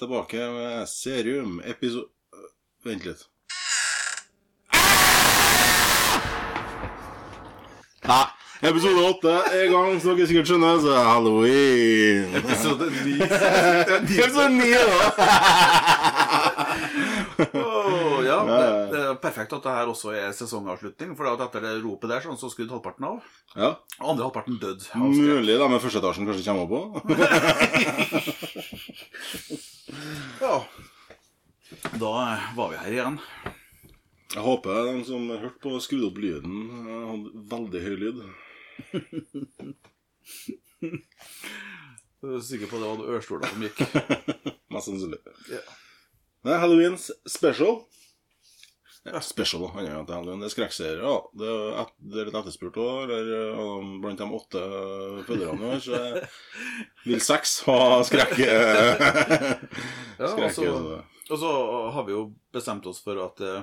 tilbake med Serium episode... Vent litt. Nei, episode åtte er i gang, som dere sikkert skjønner, så er halloween. Episode 9. Episode ni, da! ja, det, det er perfekt at det her også er sesongavslutning. For at etter det ropet der sånn, så skrudde halvparten av. Ja, Og andre halvparten døde. Mulig da med første etasjen kanskje kommer på. Ja. Da var vi her igjen. Jeg håper de som hørte på, skrudde opp lyden. Jeg hadde veldig høy lyd. Jeg er sikker på det var ørstoler som gikk. Mest sannsynlig. Yeah. Det Halloweens special. Ja, special er jo er skrekkserier. Ja. Det er, et, det er litt etterspurt òg. Eller uh, blant de åtte følgerne her, så vil seks ha skrekk. Ja, skrekk altså- så- Og så har vi jo bestemt oss for at eh,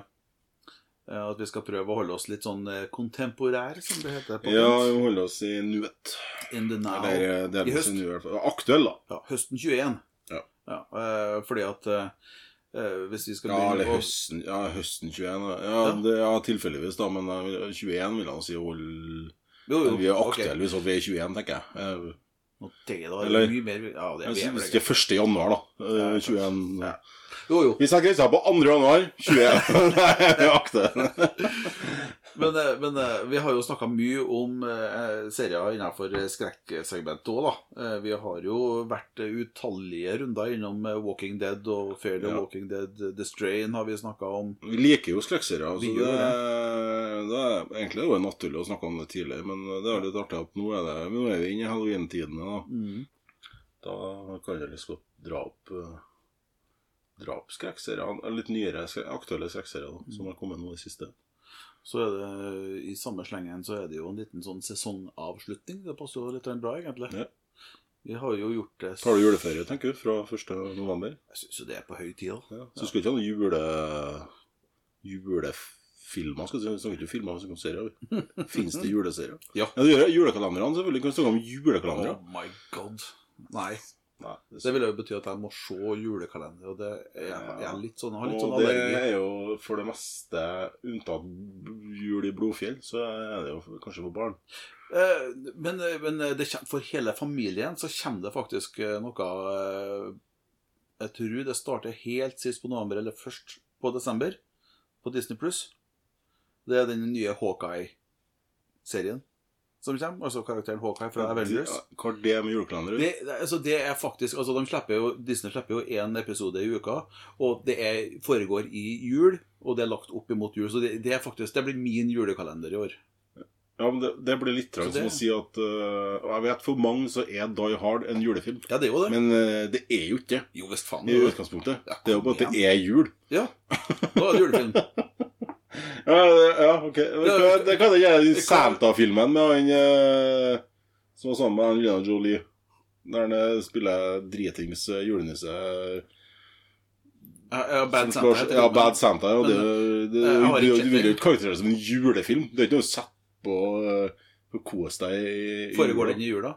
at vi skal prøve å holde oss litt sånn eh, kontemporær, som det heter. på ja, vi må holde oss i nuet. In the now. Eller eh, I høst. Aktuell, da. Ja, høsten 21. Ja. ja fordi at eh, eh, hvis vi skal Ja, eller høsten, ja, høsten 21. Ja, Ja. det, ja tilfeldigvis, da. Men eh, 21 vil han si hold Jo, jo, Vi er aktuelle okay. hvis vi er 21, tenker jeg. Eh, Det da, Eller- mye mer Ja, det er er hvis det er 1. januar, da. eh, Ja, 21 Ja. Jo, jo. Vi setter grensa på 2. januar, 21. Nei, vi akter. Men, eh, men eh, vi har jo snakka mye om eh, serier innenfor skrekksegmentet òg, da. Vi har jo vært utallige runder innom Walking Dead og Fair the Ja. Walking Dead. The Strain har vi snakka om. Vi liker jo skrekkserier. Altså det, det er egentlig det var naturlig å snakke om det tidligere, men det er litt artig at nå er, det, nå er vi inne i halloween-tidene. Da. Mm. da kan jeg liksom dra opp drapsskrekkserier. Litt nyere, aktuelle skrekkserier som har kommet nå i siste. Så er det i samme slengen så er det jo en liten sånn sesongavslutning. Det passer jo litt bra, egentlig. Ja. Vi har jo gjort det Tar du juleferie, tenker du, fra 1. november? Jeg syns jo det er på høy tid, da. Ja. Så skal vi ikke ha noen jule... julefilmer, skal vi snakker ikke filmer, vi snakker om serier. Fins det juleserier? Ja. det gjør. Julekalenderne, selvfølgelig. Kan vi snakke om julekalendere? Oh my god. Nei. Nei, det Det vil jo bety at jeg må se julekalender, og det er, jeg er litt sånn, jeg har litt sånn Og det allergi. er jo for det meste, unntatt jul i Blodfjell, så er det jo kanskje for barn. Eh, Men, men det for hele familien så kommer det faktisk eh, noe eh, Jeg tror det starter helt sist på november, eller først på desember, på Disney Pluss. Det er den nye Hawkeye-serien som kommer. Altså karakteren Hawkeye fra Avengers. Hva er det med julekalenderen? Det, altså det er faktisk altså de slipper jo, Disney slipper jo én episode i uka, og det er, foregår i jul, og det er lagt opp imot jul. Så det, det er faktisk, det blir min julekalender i år. Ja, men det, det blir litt trangt som å si at uh, jeg vet for mange så er Die Hard en julefilm. Ja, det er jo det. Men uh, det er jo ikke det jo visst faen. i utgangspunktet. Ja, Det er jo bare at det er jul. Ja, da er det julefilm. Ja, ja ok. Det kan jeg gjøre i Santa-filmen med han eh, som var sammen med Angelina Jolie. Der han øh, spiller dritings øh, julenisse. Ja, Bad Santa. skal- Ja. Bad Santa. ja, det, det, du vil jo ikke karakterisere som en julefilm. Det er ikke noe å sette på for å kose deg i i Foregår den i jula?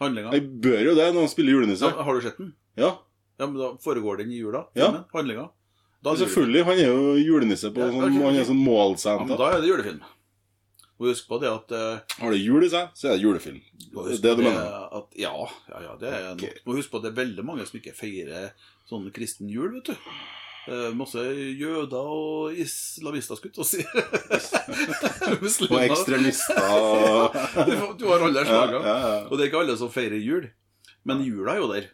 Handlinga? Jeg bør jo det når han spiller julenisse. Ja, har du sett den? Ja, Ja, men da Foregår den i jula? Filmen? Handlinga? Ja, julefilm. Selvfølgelig. Han er jo julenisse på Ja, sånn, okay. Han er sånn sånn Ja, da er det julefilm. Og husk på det at uh, Har det jul i seg, så er det julefilm. Det er det du mener? At, ja, ja, ja, det er okay. nok. Og husk på at det er veldig mange som ikke feirer sånn kristen jul, vet du. Uh, masse jøder og islamister, skulle jeg til å si. Og ekstremister. Du har alle slagene. ja, ja. Og det er ikke alle som feirer jul. Men jula er jo der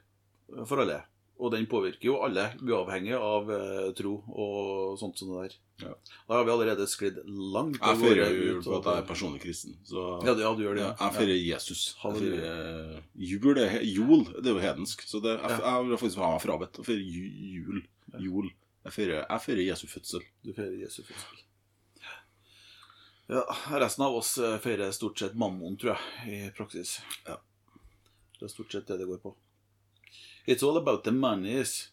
for alle. Og den påvirker jo alle, uavhengig av eh, tro og sånt som det der. Ja. Da har vi allerede sklidd langt Jeg feirer jul på at jeg er personlig kristen. Så Ja, det- ja, du gjør det. ja, jeg feirer Jesus. Jeg feirer jul er, jul, det er jo hedensk. Så det, jeg, jeg vil faktisk ha meg frabedt å feire jul. Jul. Jeg feirer, jeg feirer Jesu fødsel. Du feirer Jesu fødsel. Ja, resten av oss eh, feirer stort sett mammon, tror jeg, i praksis. Ja. Det er stort sett det det går på. It's all about the monies.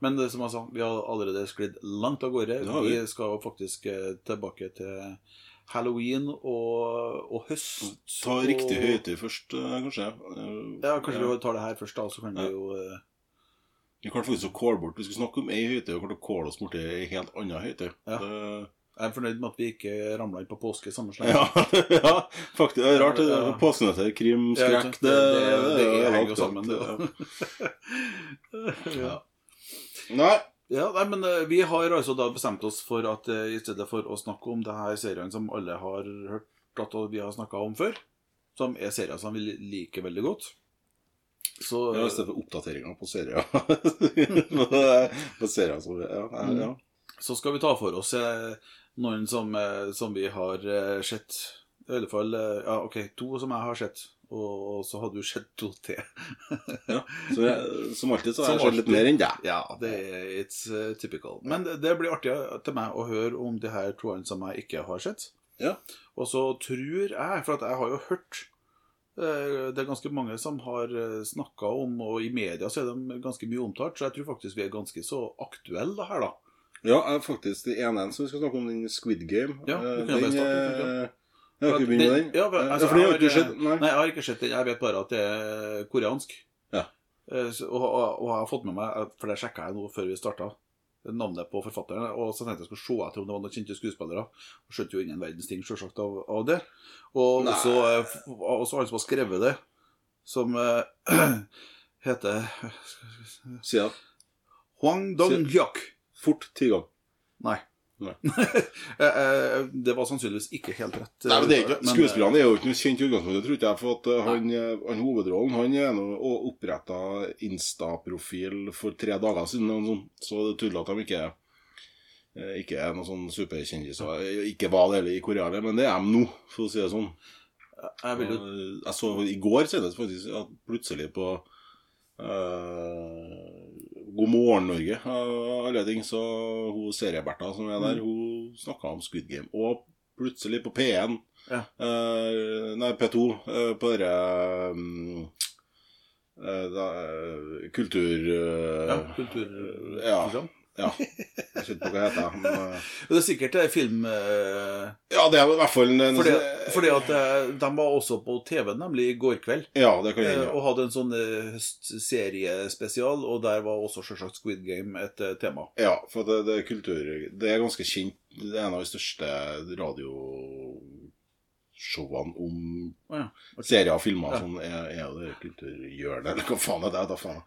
Men det som jeg sa, vi har allerede sklidd langt av gårde. Vi. vi skal faktisk eh, tilbake til halloween og, og høst. Ta riktig og- høytid først, eh, kanskje. Eh, Ja, kanskje vi tar det her først, da, så kan vi jo Vi klarte faktisk å kåle bort Vi skulle snakke om ei høytid, og klarte å kåle oss borti ei helt anna høytid. Ja. Det- Jeg er fornøyd med at vi ikke ramla inn på påske samme sleng. Ja, ja, faktisk. Det er rart. Ja. der Påskenøtter, krim, Ja, skrekk Det, det, det, det, er henger jo sammen, det òg. ja. Nei. Ja, nei, men eh, Vi har altså da bestemt oss for at eh, i stedet for å snakke om det her seriene som alle har hørt at vi har snakka om før, som er serier som vi liker veldig godt Så Ja, I stedet for oppdateringer på serier. på serier som ja, ja, ja. så skal vi ta for oss eh, noen som, eh, som vi har eh, sett. I alle fall eh, ja, ok, to som jeg har sett. Og, så har du sett to til. ja. Så jeg, som alltid så har jeg sett litt mer enn deg. Ja, det er it's uh, typical. Men det, det blir artig til meg å høre om de her toene som jeg ikke har sett. Ja. Og så tror jeg, for at jeg har jo hørt Det er ganske mange som har snakka om, og i media så er de ganske mye omtalt, så jeg tror faktisk vi er ganske så aktuelle her, da. Ja, jeg er faktisk det ene som vi skal snakke om, den Squid Game. Ja, Eh, du bare den, starte, Jeg har ikke begynt med den. Ja, Eh, altså, for det har ikke skjedd. Nei. Nei, jeg har ikke sett den. Jeg vet bare at det er koreansk. Ja. Eh, så- Og, og, og jeg har fått med meg, for det sjekka jeg nå før vi starta, navnet på forfatteren. Og så tenkte jeg skulle se etter om det var noen kjente skuespillere. Og skjønte jo ingen verdens ting selvsagt av, av det. Og Nei. så eh, f- og så han som har skrevet det, som heter Sia. Huang Dong-hyuk. Fort ti ganger. Nei. Nei. Eh, eh, det var sannsynligvis ikke helt rett. Nei, men det er ikke, men, eh, Skuespillerne er jo ikke noe kjent i utgangspunktet, tror ikke jeg. For at han, han hovedrollen han er nå oppretta Insta-profil for tre dager siden. Så det er tydelig at de ikke ikke er noen sånn superkjendiser. Ikke var det heller i Korea, men det er de nå, for å si det sånn. Jeg vil Jeg så i går senest faktisk at plutselig på God morgen Norge, av alle ting, så hun serieberta som er Mm. der, hun snakka om Squid Game. Og plutselig på P1 Ja. uh, Nei, P2, Uh, på dette eh, da, eh, Kultur... eh, Ja, kultur... ja. Ja. Jeg skjønner ikke hva det heter. Men, eh, Det er sikkert det er film eh, ja, det er i hvert fall en, fordi, fordi at eh, de var også på TV nemlig i går kveld. Ja, det kan eh, hende. Og hadde en sånn eh, høstseriespesial, og der var også selvsagt Squid Game et eh, tema. Ja, for det, det er kultur Det er ganske kjent. Det er en av de største radioshowene om ja, serier og filmer Ja. som er, er det kulturhjørnet, eller hva faen er det? Da faen.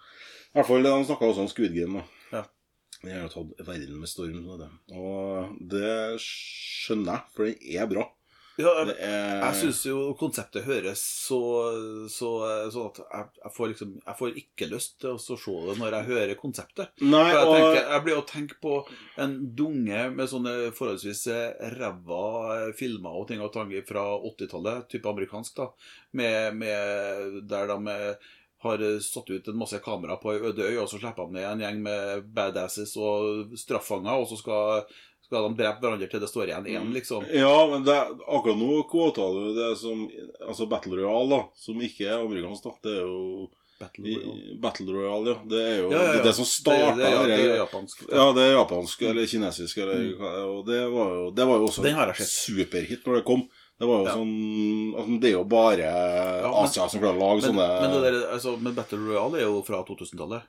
I hvert fall, De snakka også om Squid Game. da. Det har tatt verden med storm. det. Og det skjønner jeg, for den er bra. Ja, jeg, er jeg syns jo konseptet høres så, så sånn at jeg, jeg får liksom Jeg får ikke lyst til å se det når jeg hører konseptet. Nei, For jeg, og tenker, jeg blir å tenke på en dunge med sånne forholdsvis eh, ræva eh, filmer og ting og tang fra 80-tallet, type amerikansk, da, med, med, der de har satt ut en masse kamera på ei øde øy, og så slipper de ned en gjeng med badasses og straffanger, og så skal, skal de drepe hverandre til det står igjen én, liksom. Ja, men det, akkurat nå kvota du det som Altså Battle Royale, da, som ikke er amerikansk, da. Det er jo Battle Royale. Battle Royale, ja. Det er jo Ja, ja, ja. Det, som starta det, det, det, det er japansk. Ja, det er japansk eller kinesisk, eller, og det var jo, det var jo også Mm. Superhit når det kom. Det var jo Ja. sånn altså, Det er jo bare men- Asia som klarer å lage Men, sånne men, det der, altså, men Battle Royale er jo fra 2000-tallet.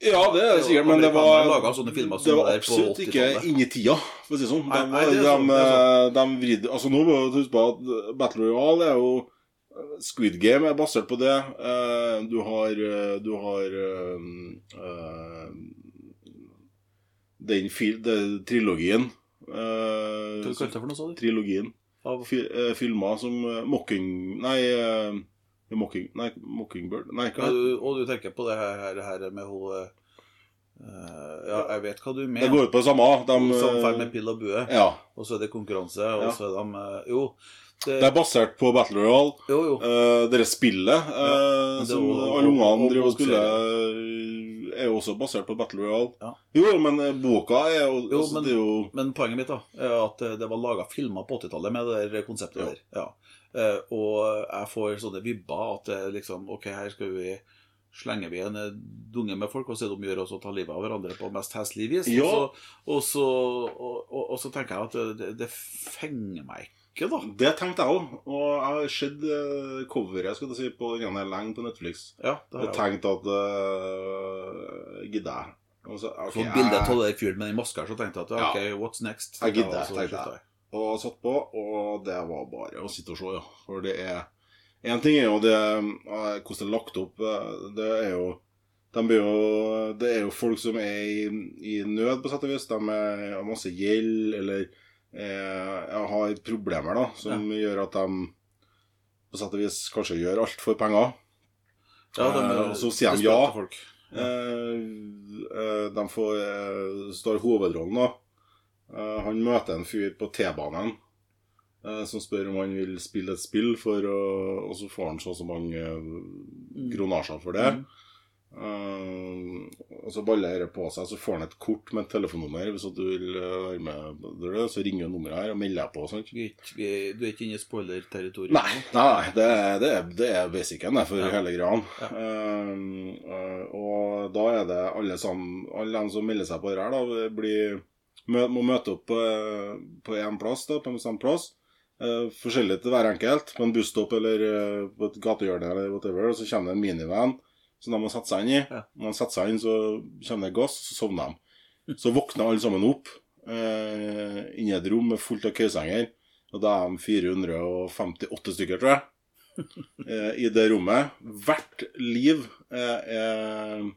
Ja, det er det sikkert, men det var Det var absolutt ikke 80-tallet. inn i tida, for å si sånn. Nei, nei, det de, sånn, er de vridde Altså, nå må du huske på at Battle Royale er jo Squid Game er basert på det. Eh, Du har eh, Du har uh, eh, Den det, trilogien Uh, Hva kalte du det for noe, sa du? Trilogien. Av Fi, eh, filmer som eh, Mocking... Nei, eh, Mocking, nei, Mockingbird Nei, hva du- og du tenker på det her, her, her med hun eh, Ja, jeg vet hva du mener. Det går ut på det samme. De, Samferd eh, med pill og bue, ja. og så er det konkurranse, og Ja. så er de Jo. Det, Det er basert på Battle Royale. jo, jo. Uh, dere spillet Ja, eh, er som alle ungene driver og spiller, er jo også basert på Battle Royale. Ja. Jo, men eh, boka er jo, Jo, altså, men- det er jo Men poenget mitt da, er at eh, det var laga filmer på 80-tallet med det der konseptet Ja. der. Ja. Eh, og jeg får sånne vibber at liksom Ok, her skal vi slenger vi en eh, dunge med folk, og så de gjør om å ta livet av hverandre på mest heslig vis. Ja. Og, så, og, så, og, og, så tenker jeg at det, det fenger meg pakke, da. Det tenkte jeg òg. Og jeg har sett eh, coveret skal du si, på den lenge på Netflix. Ja, det har jeg. tenkte at uh, Gidder jeg? Og så, ok, Så bildet jeg- av den fyren med den maska så tenkte jeg at Ja. ok, what's next? Jeg gidder, jeg, tenkte jeg. og satt på, og det var bare å sitte og se, ja. For det er Én ting er jo det eh, hvordan det er lagt opp. Det er jo de blir jo, Det er jo folk som er i, i nød, på sett og vis. De har masse gjeld eller eh, har problemer da, som gjør at de på sett og vis kanskje gjør alt for penger. Ja, de, Eh, og så sier de ja. Folk. ja. eh, de får eh, står hovedrollen, da. Eh, han møter en fyr på T-banen eh, som spør om han vil spille et spill, for å, og så får han så og så mange eh, kronasjer for det. Mm. Eh, og så baller det på seg, så får han et kort med et telefonnummer. Hvis du vil eh, være med, så ringer du nummeret her og melder deg på. Sant? Du er ikke inne i spoiler-territoriet? Nei, nei det, det, er, det er basicen for Ja. hele greia. Ja. Um, og da er det alle sammen Alle de som melder seg på dette, her, da, blir, må møte opp på, på en plass, da, på en samme plass. Uh, forskjellig til hver enkelt. På en busstopp eller uh, på et gatehjørne eller whatever. Og så kommer det en minivan som de har satt seg inn i. Ja. Når de setter seg inn, så kommer det gass, så sovner de. Så våkner alle sammen opp eh, inni et rom med fullt av køysenger. Og da er de 458 stykker, tror jeg, eh, i det rommet. Hvert liv eh, er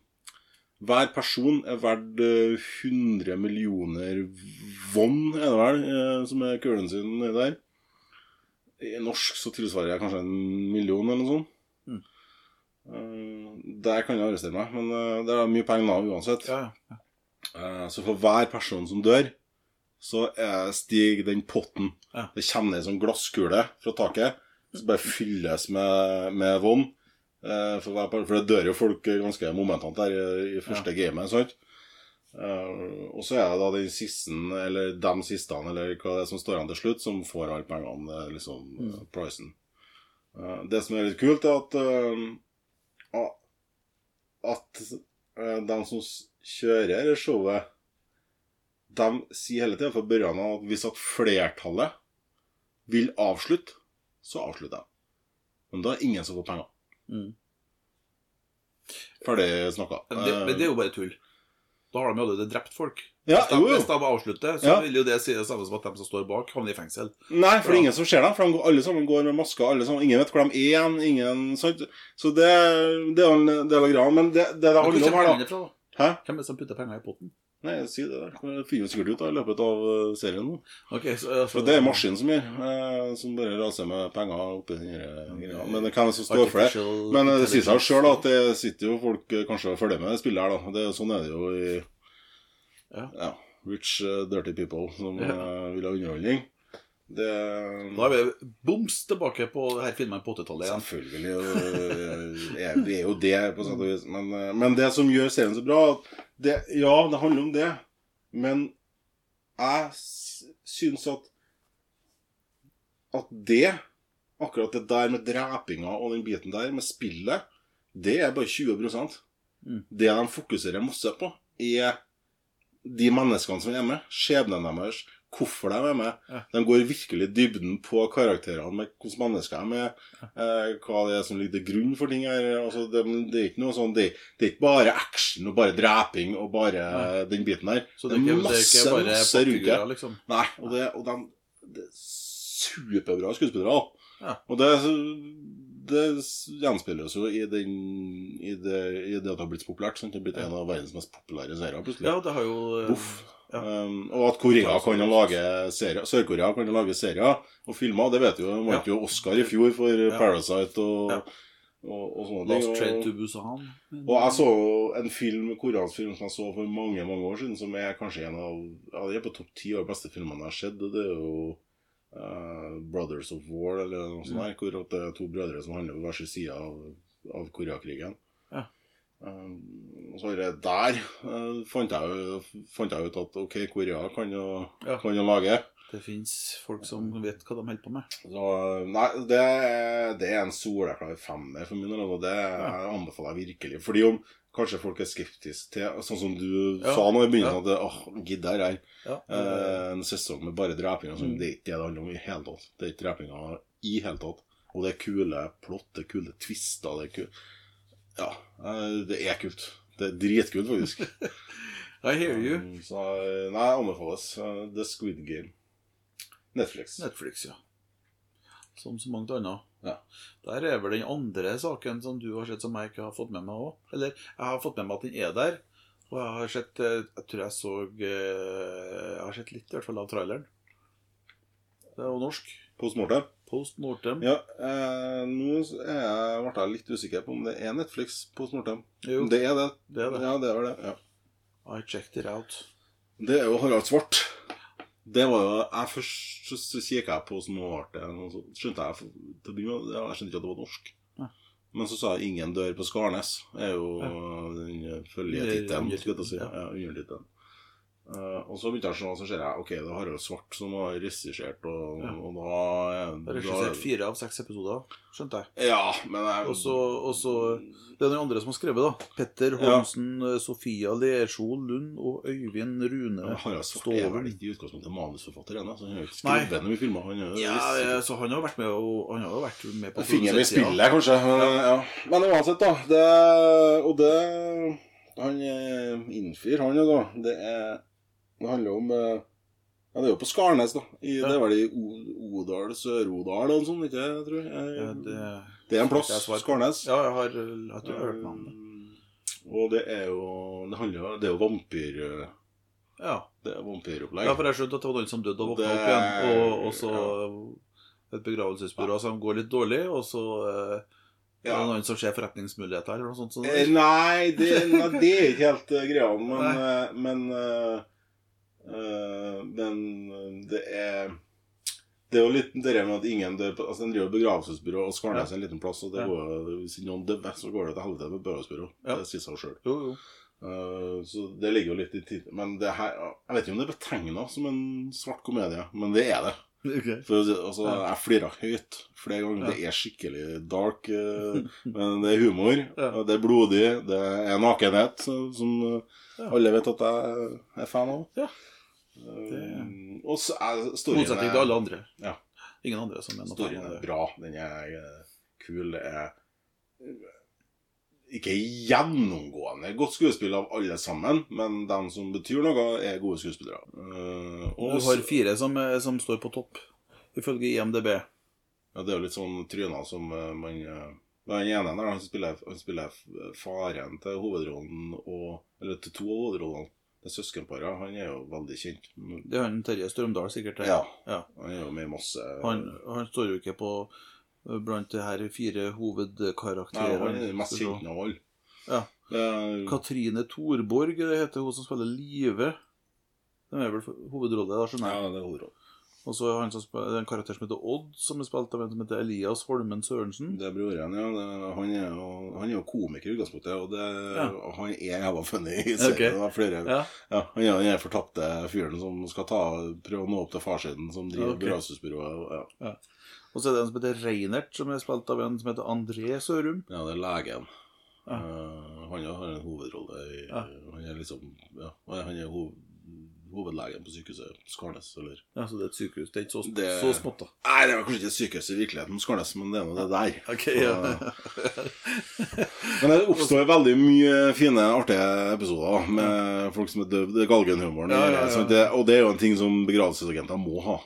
Hver person er verdt eh, 100 millioner won, er det vel, eh, som er currencyen der. I norsk så tilsvarer jeg kanskje en million eller noe sånt. Mm. Eh, Der kan jeg arrestere meg, men eh, det er mye penger nå uansett. Ja, ja. Eh, Så for hver person som dør, så stiger den potten. Ja. Det kommer en sånn glasskule fra taket, som bare fylles med, med vann. For, for det dør jo folk ganske momentant der i, første gamet. sant? Og så er det da den siste, eller de siste, eller hva det er som står igjen til slutt, som får alle pengene. Liksom Mm. prisen. Det som er litt kult, er at at- eh, de som kjører showet, de sier hele tida fra børjan av at hvis at flertallet vil avslutte, så avslutter de. Men da er ingen som får penger. Mm. Ferdig snakka. Men det, men det er jo bare tull. Da har de allerede drept folk. Ja, hvis, de, hvis de avslutter, så Ja. vil jo det si det samme som at de som står bak, havner i fengsel. Nei, for det er ingen som ser dem. For de går, alle sammen går med masker. Alle sammen, ingen vet hvor de er igjen. Ingen, sant? Så det, det er en del av greia. Men det det, det handler om her, da fra. Hæ? Hvem er det som putter penger i potten? Nei, si det der. Det finner sikkert ut da, i løpet av eh, serien. nå. Okay, så, altså, For det er maskinen som gjør, eh, som bare raser med penger oppi den her greia. Men det hvem som står for det. Men eh, det sier seg sjøl at det sitter jo folk eh, kanskje og følger med det spillet her, da. Det, sånn er det jo i Ja. Rich, eh, dirty people som Ja. eh, vil ha underholdning. Det Da er vi boms tilbake på det her filmen på 80-tallet. Selvfølgelig og, er, det er jo det, på sett og vis. Men, men det som gjør serien så bra det, Ja, det handler om det, men jeg syns at At det, akkurat det der med drepinga og den biten der, med spillet, det er bare 20 Mm. Det de fokuserer masse på, er de menneskene som er med, skjebnen deres, hvorfor de er med. Ja. De går virkelig dybden på karakterene, med hvordan mennesker de er, eh, hva det er som ligger til grunn for ting her. Altså, det, det er ikke noe sånn, det, det er ikke bare action og bare dreping og bare Nei. den biten her. Så det er ikke, det er ikke masse rundt liksom. Nei, og det, og de, det er superbra skuespillere. Ja. Og det, det gjenspeiles jo i, den, i, det, i det at det har blitt så populært. Sant? Det har blitt en av verdens mest populære serier plutselig. Ja, det har jo eh, Uff. Ja. Um, og at Korea kan lage serier Sør-Korea kan lage serier og filmer, det vet vi jo. De vant jo Oscar i fjor for Ja. Parasite og, Ja. og, og sånne Last ting. Train Og, to Busan. og jeg så en film, koreansk film som jeg så for mange mange år siden, som er kanskje en av ja, det er på topp ti av de beste filmene jeg har sett. Det er jo eh, Brothers of War, eller noe sånt, Mm. der, hvor at det er to brødre som handler på hver sin side av, av Koreakrigen. Ja. Um, så er det der uh, fant, jeg, jo- fant jeg ut at ok, Korea kan jo, Ja. kan jo lage. Det fins folk som vet hva de holder på med. Så nei, det, det er en soleklar femmer for min del. Og det jeg anbefaler jeg virkelig. Fordi om kanskje folk er skeptiske til. Sånn som du Ja. sa nå i begynnelsen, at åh, gidder jeg Ja, eh, en sesong med bare dreping og sånn. Mm. Det er ikke det det handler om i hele tatt. Det er ikke drepinga i hele tatt. Og det er kule plott, det er kule twister, det er kul... Ja, eh, det er kult. Det er dritkult, faktisk. I hear you. Um, Så eh, nei, anbefales. eh, The Squid Game. Netflix. Netflix, ja. Som så mangt annet. Ja. Der er vel den andre saken som du har sett som jeg ikke har fått med meg òg. Eller jeg har fått med meg at den er der. Og jeg har sett eh, Jeg tror jeg så eh, Jeg har sett litt i hvert fall av traileren. Det er jo norsk. Postmortem. Post mortem. Ja, eh, nå er jeg, ble jeg litt usikker på om det er Netflix Postmortem. Jo, Det er det. det er det. Ja, det er det. ja. I checked it out. Det er jo Harald Svart. Det var jo jeg Først så, så kikket jeg på det ble, og så skjønte jeg til å begynne med, ja, Jeg skjønte ikke at det var norsk. Ja. Men så sa jeg 'Ingen dør på Skarnes'. er jo den følgetittelen. Si. ja. Ja, undertittelen. Eh, og så begynte jeg og så ser jeg ok, det er Harald Svart som har regissert, og, Ja. og da har regissert fire av seks episoder, skjønte jeg. Ja, men jeg Og så- Det er noen andre som har skrevet, da. Petter Ja. Holmsen, Sofia Lersol Lund og Øyvind Rune Men Harald Svart er vel ikke i utgangspunktet manusforfatter ennå, så han har ikke skrevet noe i filmer. Han Ja, ja, så han har vært med, og, han har vært med på Fingeren i spillet, kanskje. Men, ja. men uansett, da. Det, og det Han eh, innfrir, han jo, da. Det er Det handler om eh, Ja, det er jo på Skarnes, da. I, Ja. Det er vel i Odal, Sør-Odal og sånn, ikke jeg tror jeg. Ja, det, Det er en plass. Skarnes. ja, jeg har, jeg tror jeg har hørt navnet. Um, Og det er jo Det handler Det er jo vampyr... Ja. Det er vampyropplegg. ja, for jeg skjønte at det var noen som døde og våkna opp igjen. Og, og så et begravelsesbyrå som går litt dårlig, og så eh, er det noen som ser forretningsmuligheter eller noe sånt. Så Eh, Nei, det, nei, det er ikke helt uh, greia, men, eh, men eh, eh, Men det er Det er jo litt det med at ingen dør på Altså, Den driver begravelsesbyrå og Skarnes seg en liten plass, og det går, hvis noen dør, så går det til helvete med begravelsesbyrå. Ja. Det sier seg sjøl. jo. så det ligger jo litt i tid. Men det her Jeg vet ikke om det er betegna som en svart komedie, men det er det. Okay. For, altså. Jeg flira høyt flere ganger. Ja. Det er skikkelig dark, eh, men det er humor. Ja. Det er blodig. Det er nakenhet, som eh, alle vet at jeg er fan av. Ja. Eh, og så er storyen Motsetning til alle andre. Ja. Ingen andre som mener Storyen er bra. Den er eh, kul. Det er eh, ikke gjennomgående godt skuespill av alle sammen, men de som betyr noe, er gode skuespillere. Og Du har fire som, som står på topp, ifølge IMDb. Ja, det er jo litt sånn tryner som eh, man uh, Den ene der, han spiller, han spiller faren til hovedrollen og Eller til to av hovedrollene. Søskenparet. Han er jo veldig kjent. Det er han Terje Strømdal, sikkert. Ja. Ja. Han er jo med masse Han, han står jo ikke på eh, blant de her fire Nei, han er den mest kjente av alle. Ja. Er- Katrine Thorborg det heter hun som spiller Live. Det er vel hovedrolle, da, skjønner jeg. ja, det er hovedrollen. Og så er han som spiller, det er en karakter som heter Odd, som er spilt av en som heter Elias Holmen Sørensen. Det er broren, ja. Det, han, er jo, han er jo komiker i utgangspunktet, og det, Ja. han er jævla funny i serien. Okay. Ja. ja, han er den fortapte fyren som skal ta, prøve å nå opp til farsiden, som driver okay. begravelsesbyrået. Ja. Og så er det en som heter Reinert, som er spilt av en som heter André Sørum. ja, det er legen. Eh, han har en hovedrolle i. Han er liksom Ja, han er hov, hovedlegen på sykehuset Skarnes, eller Ja, så det er et sykehus. Det er ikke så, Det- så smått, da. Nei, det er kanskje ikke et sykehus i virkeligheten Skarnes, men det er nå det der. Okay, ja. Men det oppstår veldig mye fine, artige episoder med folk som er døvd. Galgenhumoren. Ja, ja, ja. Og det er jo en ting som begravelsesagenter må ha.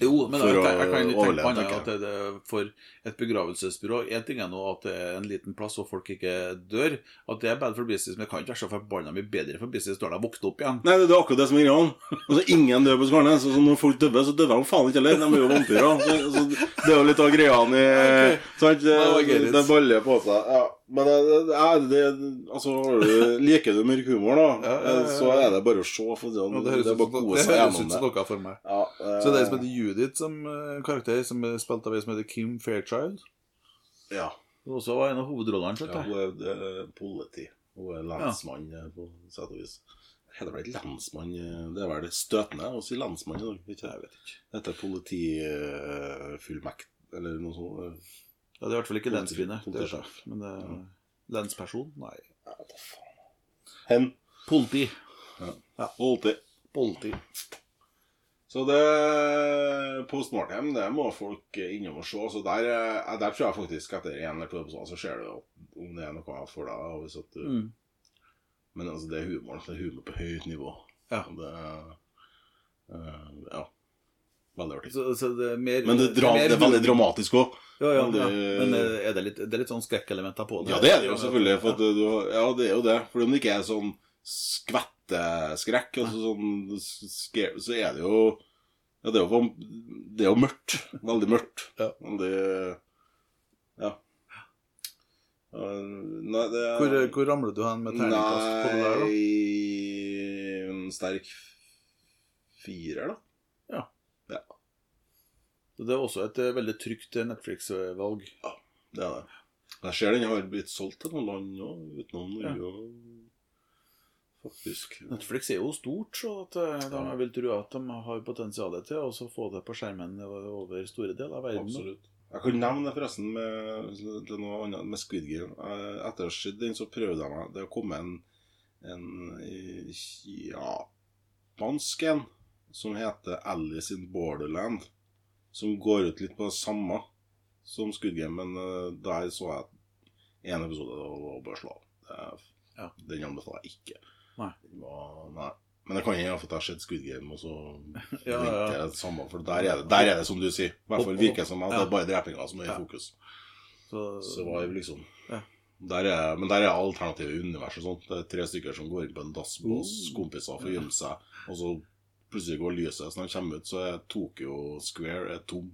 Jo, men jeg, å jeg kan tenke på annet, at det, for et begravelsesbyrå En ting er nå at det er en liten plass og folk ikke dør. At det er bad for business, men det kan ikke være så forbanna mye bedre for business når de har våknet opp igjen. Nei, det er akkurat det som er greia. Altså, ingen dør på Skarnes. Altså, når folk dør, så dør de faen ikke heller. De er jo vampyrer. Så, så det er jo litt av greia i okay. sant? Det, det baller på seg. Ja. Men det, er, det Altså, liker du mørk humor, da, Ja, ja, ja, ja. så er det bare å se. For det, det, høres er ut som, noe for meg. Ja, eh, Så det er som heter Judith som eh, karakter, som er spilt av ei som heter Kim Fairchild. ja. Hun også var en av hovedrollene. Ja, hun er eh, politi. Hun er lensmann eh, på sett og vis. Heter vel ikke lensmann eh, Det er vel støtende å si lensmann i dag? Jeg vet ikke. Det heter politifullmekt eller noe sånt. Ja, det er i hvert fall ikke Politi- lenskvinne. Det politisjef. sjef. Men det er lensperson? Nei. Hen. Politi. Alltid. Politi. Så det Post Mortem, det må folk innom og se. Så der, eh, der tror jeg faktisk etter én eller to episoder så ser du om det er noe for deg. Hvis at du, Mm. Men altså, det er humoren. Det er humor på høyt nivå. Ja. Det uh, Ja. Veldig artig. Så, så det er mer Men det, dra, mer det er veldig dramatisk òg. Ja, ja, men det- ja. Men eh, er det litt, det er litt sånn skrekkelementer på det? Ja, det er det jo selvfølgelig. For du, ja, det er jo det. For om det ikke er sånn skvetteskrekk, altså sånn så er det jo Ja, det er jo, det er jo mørkt. Veldig mørkt. Ja. Det Ja. Nei, det er Hvor, hvor ramler du hen med terningkast på det der, da? Nei En sterk firer, da. Det er også et eh, veldig trygt eh, Netflix-valg. Ja, Det er det. Jeg ser den har blitt solgt til noen land òg, utenom Norge. Ja. Faktisk. Netflix er jo stort, så at, eh, de, jeg vil tro at de har potensial til å få det på skjermen over store deler av verden. Absolutt. Jeg kan nevne det forresten med, noe annet med Squid Game. Etter å ha sett den, så prøvde jeg meg Det kom en, en Ja japansk en som heter Alice in Borderland. Som går ut litt på det samme som Squid Game, men eh, der så jeg én episode og bare slå av. Ja. Den anbefaler jeg ikke. Nei. Var, nei. Men det kan hende at jeg har sett Squid Game, og så Ja, ja. jeg det samme. For der er det, der er det som du sier. I hvert fall virker det som at det er bare drepinga som er i Ja. fokus. Så, Så var det liksom Ja. der er, Men der er alternative univers og sånt. Det er tre stykker som går inn på en dass med oss kompiser for å gjemme seg, og så plutselig går lyset. Så når de kommer ut, så er Tokyo Square er tom.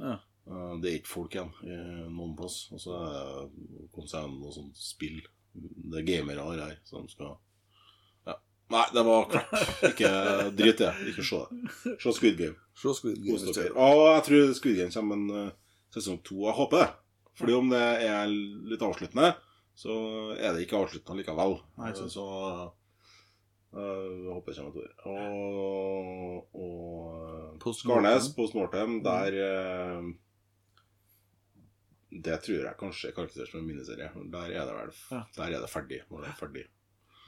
Ja. Eh, Det er ikke folk igjen i noen plass. Og så er det kom seg en noe sånt spill. Det er gamere her, så de skal Ja. Nei, det var crap. Ikke drit i det. Ikke se det. Se Squid Game. Se Squid Game. Og jeg tror Squid Game kommer en eh, sesong to. Jeg håper det. Fordi om det er litt avsluttende, så er det ikke avsluttende likevel. Nei, så, så eh, jeg håper jeg kommer et. Og, og Post Skarnes, på Snortem, der uh, Det tror jeg kanskje er karakterisert som en miniserie. Der er det vel Ja. Der er det ferdig. Når det er ferdig.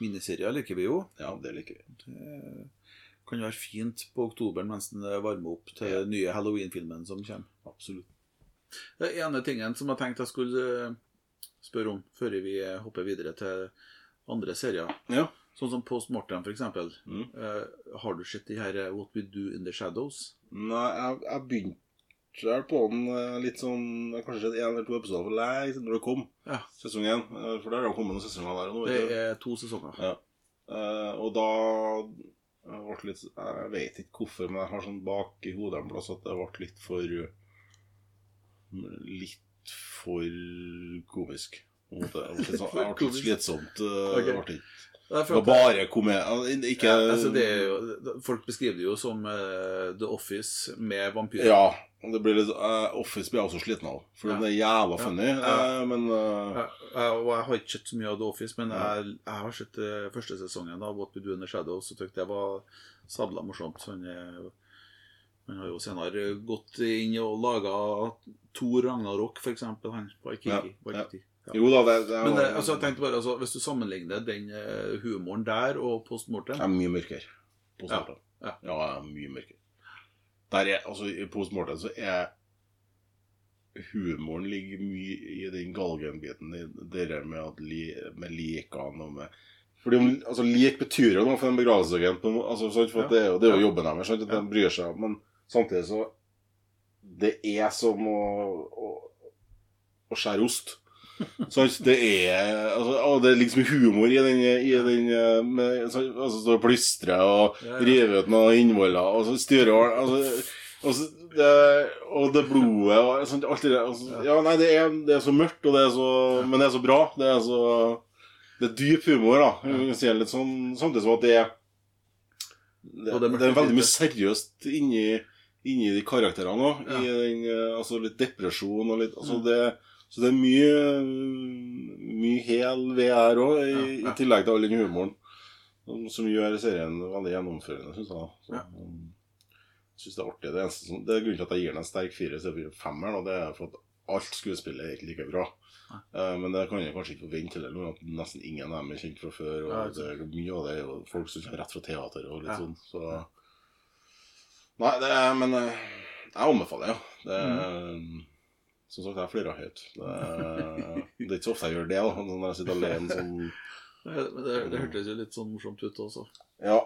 Miniserier liker vi jo. Ja, det liker vi. Det kan være fint på oktober mens den varmer opp til den nye Halloween-filmen som kommer. Absolutt. Den ene tingen som jeg tenkte jeg skulle eh, spørre om før vi eh, hopper videre til andre serier, Ja. Sånn som Post Mortem f.eks. Mm. Uh, har du sett de her eh, What We Do In The Shadows? Nei, jeg, jeg begynte vel på den eh, litt sånn jeg Kanskje én eller to episoder for lenge siden det kom. Ja. Sesong én. For der har det kommet noen sesonger der. nå, Det er to sesonger. Ja. Uh, og da jeg ble litt, Jeg vet ikke hvorfor, men jeg har sånn bak i hodet en plass at det ble litt for Litt for komisk. en. Det ble litt sånn- det ble litt slitsomt. eh, Ok. Det ikke var bare komedie Ikke ja, altså det jo, Folk beskriver det jo som uh, The Office med vampyrer. Ja. Det blir litt, uh, Office blir jeg også sliten av. For Ja. det er jævla funny. Ja. Uh, men og jeg har ikke sett så mye av The Office, men jeg, jeg har sett første sesongen av What We Do In The Shadows og syntes det var sabla morsomt. Han, han har jo senere gått inn og laga Thor Ragnarok, eksempel. Han var Ja, Waikiki. Ja. Jo da, det, det Men var- eh, altså, jeg tenkte bare, altså, hvis du sammenligner den eh, humoren der og Post Mortem Det er mye mørkere. Post ja. ja. ja, er mye mørkere. Der er, altså, I Post Mortem så er humoren ligger mye i den galgenbiten. Det der med, at li, med likene og med fordi altså, Lik betyr jo noe for en begravelsesagent. Altså, for Ja. det, er jo, det er jo Ja. jobben deres. At Ja. de bryr seg. Men samtidig så Det er som å, å, å skjære ost. Sant? Det er altså, det er liksom humor i den, i den eh, med, så, altså, så og plystre og Ja, ja. rive ut noen innvoller og så styre altså, altså, det, Og det blodet og sånt, alt det der. Altså, ja, nei, det er, det er så mørkt, og det er så, men det er så bra. Det er så Det er dyp humor, da. Litt sånn, samtidig som at det er det, det det, er veldig mye seriøst inni, inni de karakterene òg. Ja. I den, eh, altså litt depresjon og litt altså Mm. det, Så det er mye Mye hel her òg, i, Ja, ja. i tillegg til all den humoren. Som, som gjør serien veldig gjennomførende, syns jeg. Så, Ja. um, jeg synes det er artig. Det, eneste som, det er grunnen til at jeg gir den en sterk firer istedenfor en femmer. og Det er for at alt skuespillet er ikke like bra. Eh, men det kan jeg kanskje ikke forvente heller, at nesten ingen av dem er kjent fra før. Og Ja, det, mye av det er folk som kommer rett fra teater og litt Ja. sånn. Så Nei, det er Men eh, jeg anbefaler, ja. Det er, Mm. Som sagt, jeg flirer høyt. Det er, det er ikke så ofte jeg gjør det, da, når jeg sitter alene sånn Det, men det, det hørtes jo litt sånn morsomt ut også. Ja.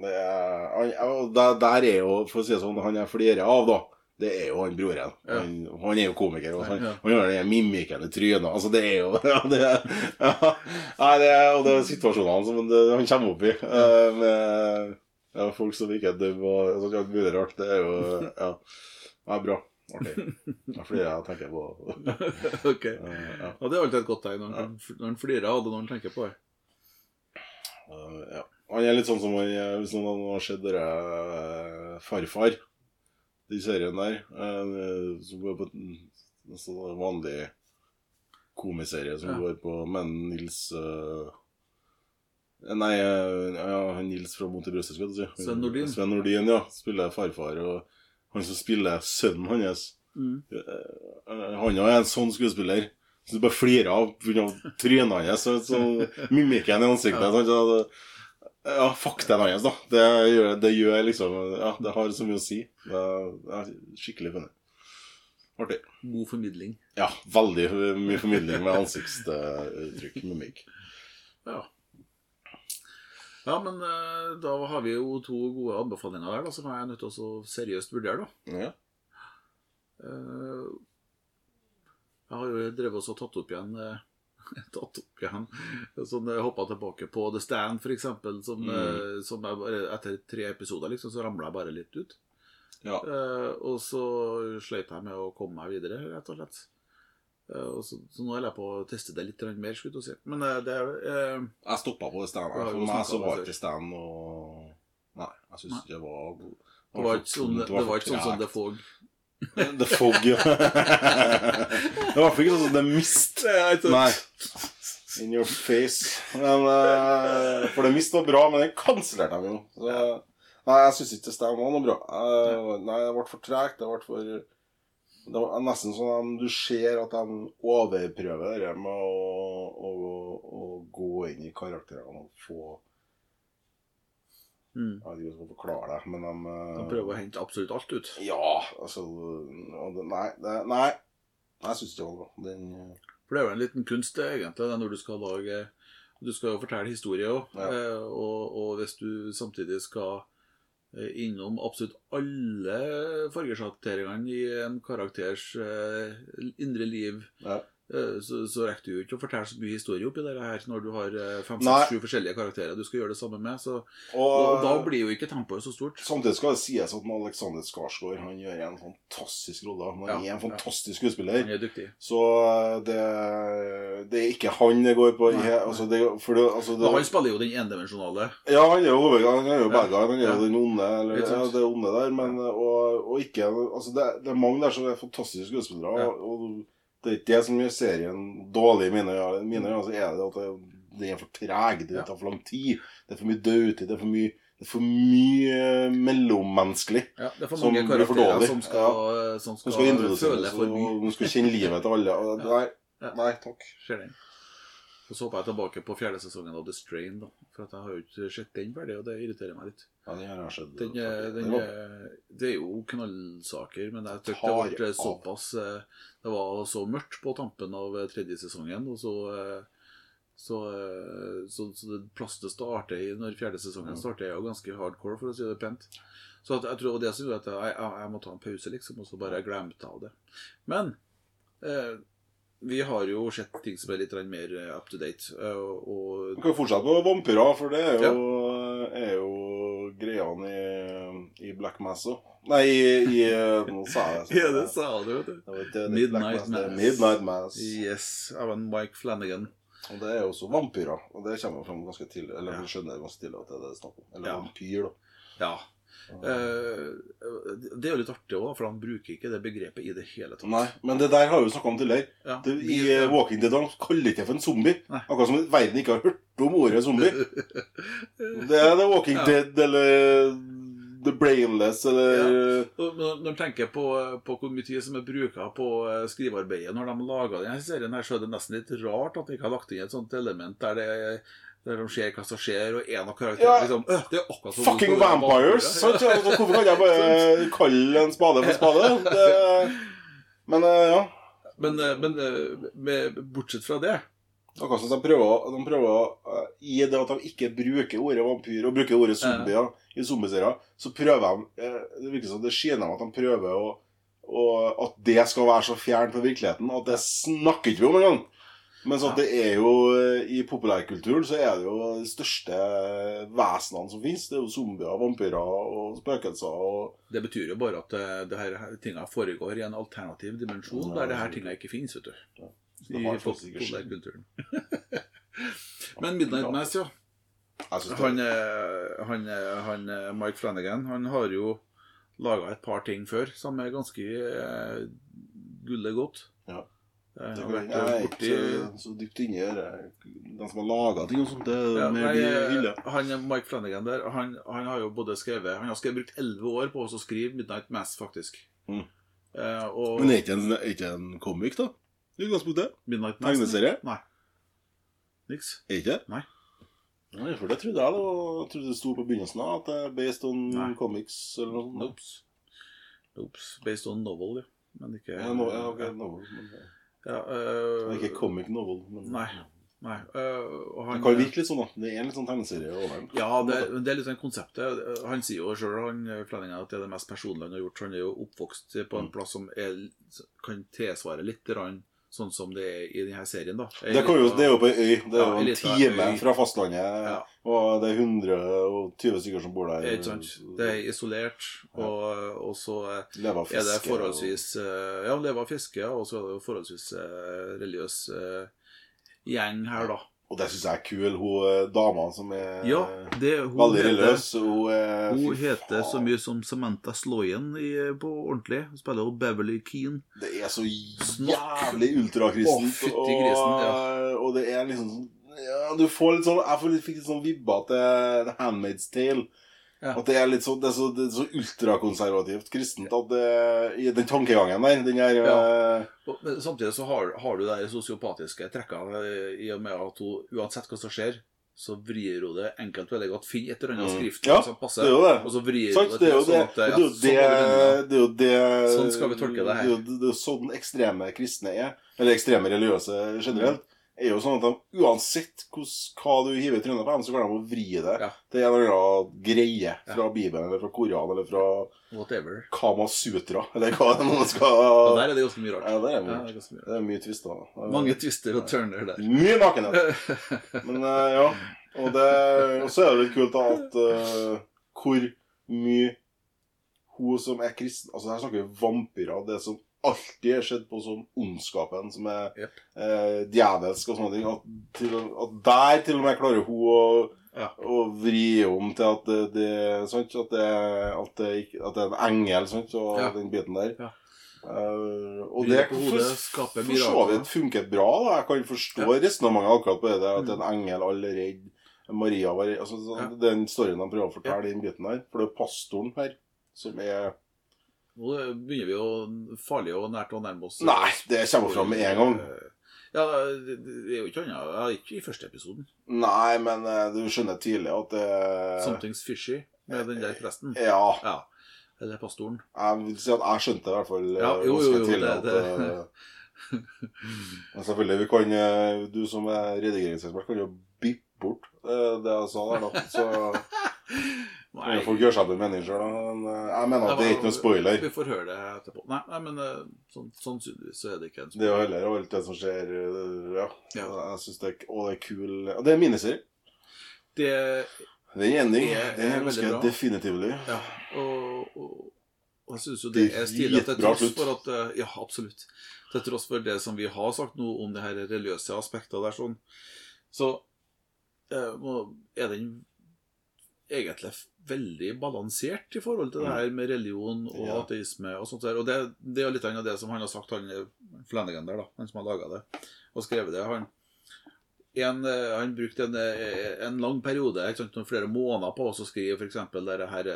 Det er, han, der, der er jo, for å si det sånn, han jeg flirer av, da. Det er jo han broren. Ja. Han, han er jo komiker. Også. han, Ja. han gjør den mimikken i trynet. Altså, det er jo ja, det er, ja, Nei, det er, Og det er situasjonene som han kommer opp i. Uh, med ja, folk som ikke er døve og sånt, alt mulig rart. Det er jo Ja. Det er bra. Artig. Det er fordi jeg tenker på ok. Uh, ja. Og det er alltid et godt tegn når han, når han flirer av det når han tenker på det. Uh, ja. Han er litt sånn som han, hvis noen har sett dere uh, Farfar, de serien der, uh, som går på en sånn vanlig komiserie som Ja. går på Men Nils Nei, ja, Nils fra Monty brøstet, skal du si. Sven Nordin. Sven Nordin, ja. Spiller farfar. Og han som spiller sønnen hans Mm. Eh, Han er en sånn skuespiller. Så du bare flirer av pga. trynet hans. Så, så mimikken i ansiktet. Ja. Ja, faktaen hans, da. Det gjør, det gjør liksom Ja, det har så mye å si. Det er skikkelig funnet. Artig. God formidling. Ja, veldig mye formidling med ansiktsuttrykk, mimikk. Ja. Ja, men eh, da har vi jo to gode anbefalinger der, da, som jeg er nødt til å seriøst vurdere, da. Ja. Eh, Jeg har jo drevet oss og tatt opp igjen eh, Tatt opp igjen Sånn jeg hoppa tilbake på The Stand, for eksempel, som, Mm. som jeg Etter tre episoder, liksom, så ramla jeg bare litt ut. ja. Eh, og så sleit jeg med å komme meg videre, rett og slett. Eh, så, så nå holder jeg på å teste det litt mer, jeg si. Men eh, det er eh, Jeg stoppa på det stedet. For meg så var ikke stedet noe Nei, jeg syns ikke det var. Det var ikke sånn, det var ikke sånn som The Fog. The Fog, ja. det var ikke sånn som The Mist. Nei. In your face. Men, uh, for The Mist var bra, men den kansellerte jeg jo. Nei, jeg syns ikke det var noe bra. Uh, nei, det ble for tregt. Det ble for Det var nesten sånn at du ser at de overprøver det med å, å, å gå inn i karakterene og få Mm. Jeg vet ikke hvordan jeg skal forklare det, men de eh, De prøver å hente absolutt alt ut. Ja, altså Nei, det, nei. Jeg syns ikke det var bra. Den eh, For det er jo en liten kunst, egentlig, det, når du skal lage Du skal jo fortelle historie òg, Ja. og, og hvis du samtidig skal eh, innom absolutt alle fargesjatteringene i en karakters eh, indre liv, ja. Eh, så, så rekker du jo ikke å fortelle så mye historie oppi det her når du har eh, fem, Nei. seks, sju forskjellige karakterer du skal gjøre det samme med. Så, Og, og da blir jo ikke tempoet så stort. Samtidig skal det sies at Alexander Skarsgård han gjør en fantastisk rolle. Han Ja, er en fantastisk skuespiller. Han er dyktig. Så det, det er ikke han det går på. Nei, Nei, Altså, det, det, altså, han spiller jo den endimensjonale. ja, han er jo hovedgangen. han er jo bad guy, han er jo den onde. Eller, ja, det onde der, men og, og ikke altså, det, det er mange der som er fantastiske skuespillere. Og, og det er ikke det som gjør serien dårlig i mine øyne. Altså så er det at det, det er for treg, det tar for lang tid. Det er for mye dødtid, det er for mye, det er for mye mellommenneskelig. Ja, det er for mange som karakterer som skal, som skal, skal føle for mye. Du skal kjenne livet til alle. Nei, Ja. nei, takk. Ser den. Så håper jeg tilbake på fjerde sesongen av The Strain, da. For jeg har jo ikke sett den ferdig, og det irriterer meg litt. Ja, den har jeg sett. Den, er- Det den, er- det er jo knallsaker, men jeg tykker det ble såpass eh, Det var så mørkt på tampen av eh, tredje sesongen, og så eh, så, så, så det plass starter i når fjerde sesongen starter, er jo ganske hardcore, for å si det pent. Så at, jeg tror det som gjorde at jeg, jeg, jeg må ta en pause, liksom, og så bare glemte av det. Men eh, vi har jo sett ting som er litt mer up to date. Og, og, Vi kan jo fortsette på vampyrer, for det er jo, er jo greiene i, i Black Mass òg. Nei, i, i Nå sa jeg det. Ja, det sa du, vet du. Midnight Mass. Midnight Mass. Yes, av en Mike Flanagan. Og det er jo også vampyrer. Og det kommer jo fram ganske tidlig. Eller Ja. skjønner ganske tidlig at det er det det er snakk om. Eller Ja. vampyr, da. Ja. Eh, det er jo litt artig òg, for han bruker ikke det begrepet i det hele tatt. Nei, men det der har vi jo snakka om tidligere. Ja. Det, I uh, Walking Dead han kaller ikke det for en zombie. Nei. Akkurat som verden ikke har hørt om ordet zombie. Det er The Walking Ja. Dead eller The Brainless eller ja. Når du en tenker på, på hvor mye tid som er bruka på eh, skrivearbeidet når de laga denne serien, her, så er det nesten litt rart at de ikke har lagt inn et sånt element der det der som skjer, hva som skjer, og en av karakterene Ja. liksom øh, Det er akkurat som Fucking vampires! Sant? Altså, hvorfor kan jeg bare kalle en spade for spade? Det, men eh, ja. Men, eh, men eh, med, bortsett fra det Akkurat som de prøver, de prøver I det at de ikke bruker ordet vampyr og bruker ordet zombier i zombieserier, så prøver de Det virker som det skinner at de prøver å og At det skal være så fjernt fra virkeligheten at det snakker ikke vi om engang. Mens at det er jo eh, I populærkulturen så er det jo de største vesenene som finnes. Det er jo zombier, vampyrer og spøkelser og Det betyr jo bare at eh, det her tinga foregår i en alternativ dimensjon Ja, der det her tinga ikke finnes, vet du. Ja. I populærkulturen. Men Midnight Mass, ja. Han, eh, han, han Mike Flanagan han har jo laga et par ting før som er ganske uh, gullet godt. Ja. Eh, Det har vært Jeg er borti så dypt inni her. De som har laga ting og sånt, det ja, nei, eh, han Mike Flanagan der, han, han har jo både skrevet Han har skrevet, brukt elleve år på å skrive Midnight Mass, faktisk. Mm. Eh, og Men er ikke en, er ikke en comic, da? I utgangspunktet? Midnight Mass Tegneserie? Nei. Niks. Er ikke? Nei. Nei, for det trodde jeg da. jeg trodde det sto på begynnelsen av at det er based on Nei. comics eller noe. Nopes. Based on novel, ja. Men ikke Ja, no, ja, ok, novel, men, Ja, det eh, er ikke comic novel. Men, Nei. Nei. øh, han, Det kan virke litt sånn, da. Det er en litt sånn tegneserie over den. Ja, det, det er litt sånn konseptet. Han sier jo sjøl at det er det mest personlige han har gjort. Han er jo oppvokst på en Mm. plass som er, kan tilsvare litt grann sånn som det er i denne serien. da Det, jo, det er jo på ei øy. Det er jo en time fra fastlandet. Ja. Og det er 120 stykker som bor der. Ikke sant? Det er isolert, og, og så Lever av er det forholdsvis eh, Ja, leve av fiske, og så er det jo forholdsvis eh, religiøs eh, gjeng her, da. Og, det syns jeg er kul. Hun eh, dama som er Ja, det veldig religiøs. Hun, er, Hun heter faen. så mye som Samantha Sloyen i, på ordentlig. Hun spiller hun Beverly Keane. Det er så jævlig ultrakristent. Og, ja. og, det er liksom sånn ja, Du får litt sånn Jeg fikk litt sånn vibber til The Handmaid's Tale. Ja. At det er litt så, Det er så, det er så ultrakonservativt kristent at det, i den tankegangen der Den er Ja. Og- Men samtidig så har, har du de sosiopatiske trekkene eh, i og med at hun uansett hva som skjer, så vrir hun det enkelt veldig godt. Finn et eller annet Mm. skrift Ja, som Det passer, er og så vrir hun det til sånn at ja, sånn det, er jo det Sånn skal vi tolke det her. Er det er jo sånn ekstreme kristne er. Eller ekstreme religiøse generelt. Er jo sånn at de, Uansett hos, hva du hiver i trynet på dem, så klarer de å vri det Ja. til en eller annen greie fra Bibelen eller fra Koranen eller fra Whatever. Kama Sutra. Eller hva det nå Og der er det ganske mye rart. Ja, det er, Ja, mye. det er ganske mye. det er mye twister. er- Mange twister og turner der. Mye nakenhet. Men eh, ja. Og, det, og så er det litt kult da at uh, hvor mye hun som er kristen Altså her snakker vi vampyrer. Det som alltid er sett på som ondskapen, som er yep. eh, djevelsk og sånne ting. At, til, at der til og med klarer hun å, Ja. å vri om til at det, det, sant? At, det, at, det, at det er en engel, sant? og Ja. den biten der. Ja. Uh, og Vri det for, for så vidt funket bra. da Jeg kan forstå resonnementet akkurat på det der, at en engel alle er. Maria var. Altså, så- Ja. Den storyen de prøver å fortelle, den biten der. For det er pastoren her som er Nå begynner vi jo farlig og nært å nærme oss Nei, det kommer fram med en gang. Ja, det det er jo ikke annet. Ja, ikke i første episoden. Nei, men eh, du skjønner tidlig at det Something's fishy med den der presten. Ja. Ja. Eller pastoren. Jeg vil si at jeg skjønte det i hvert fall eh, Ja, jo, jo, jo, tidlig. det- det- At, Men selvfølgelig, vi kan eh, Du som er redigeringsekspert, kan jo bippe bort eh, det jeg sa der, da. Så jo folk gjør seg en mening sjøl. Men eh, jeg mener at det er ikke noe spoiler. Vi får høre det etterpå. Nei, nei men eh, sånn, sannsynligvis så er det ikke en spoiler. Det er jo heller alt det som skjer eh, Ja. Ja. Jeg synes det er Og det er kul Og det er miniserie. Det Det er en ending. Det er Det er ganske bra. Ja. Og, og, og jeg syns jo det Det er stilig til tross slutt. for at Ja, absolutt. Til tross for det som vi har sagt nå om det her religiøse aspektet der, sånn, så eh, er den egentlig veldig balansert i forhold til det her med religion og Mm. Ja. ateisme og sånt der. Og det, det er litt av det som han har sagt, han Flanagan der, da, han som har laga det og skrevet det. Han, en, han brukte en, en lang periode, sant, flere måneder på å skrive f.eks. det her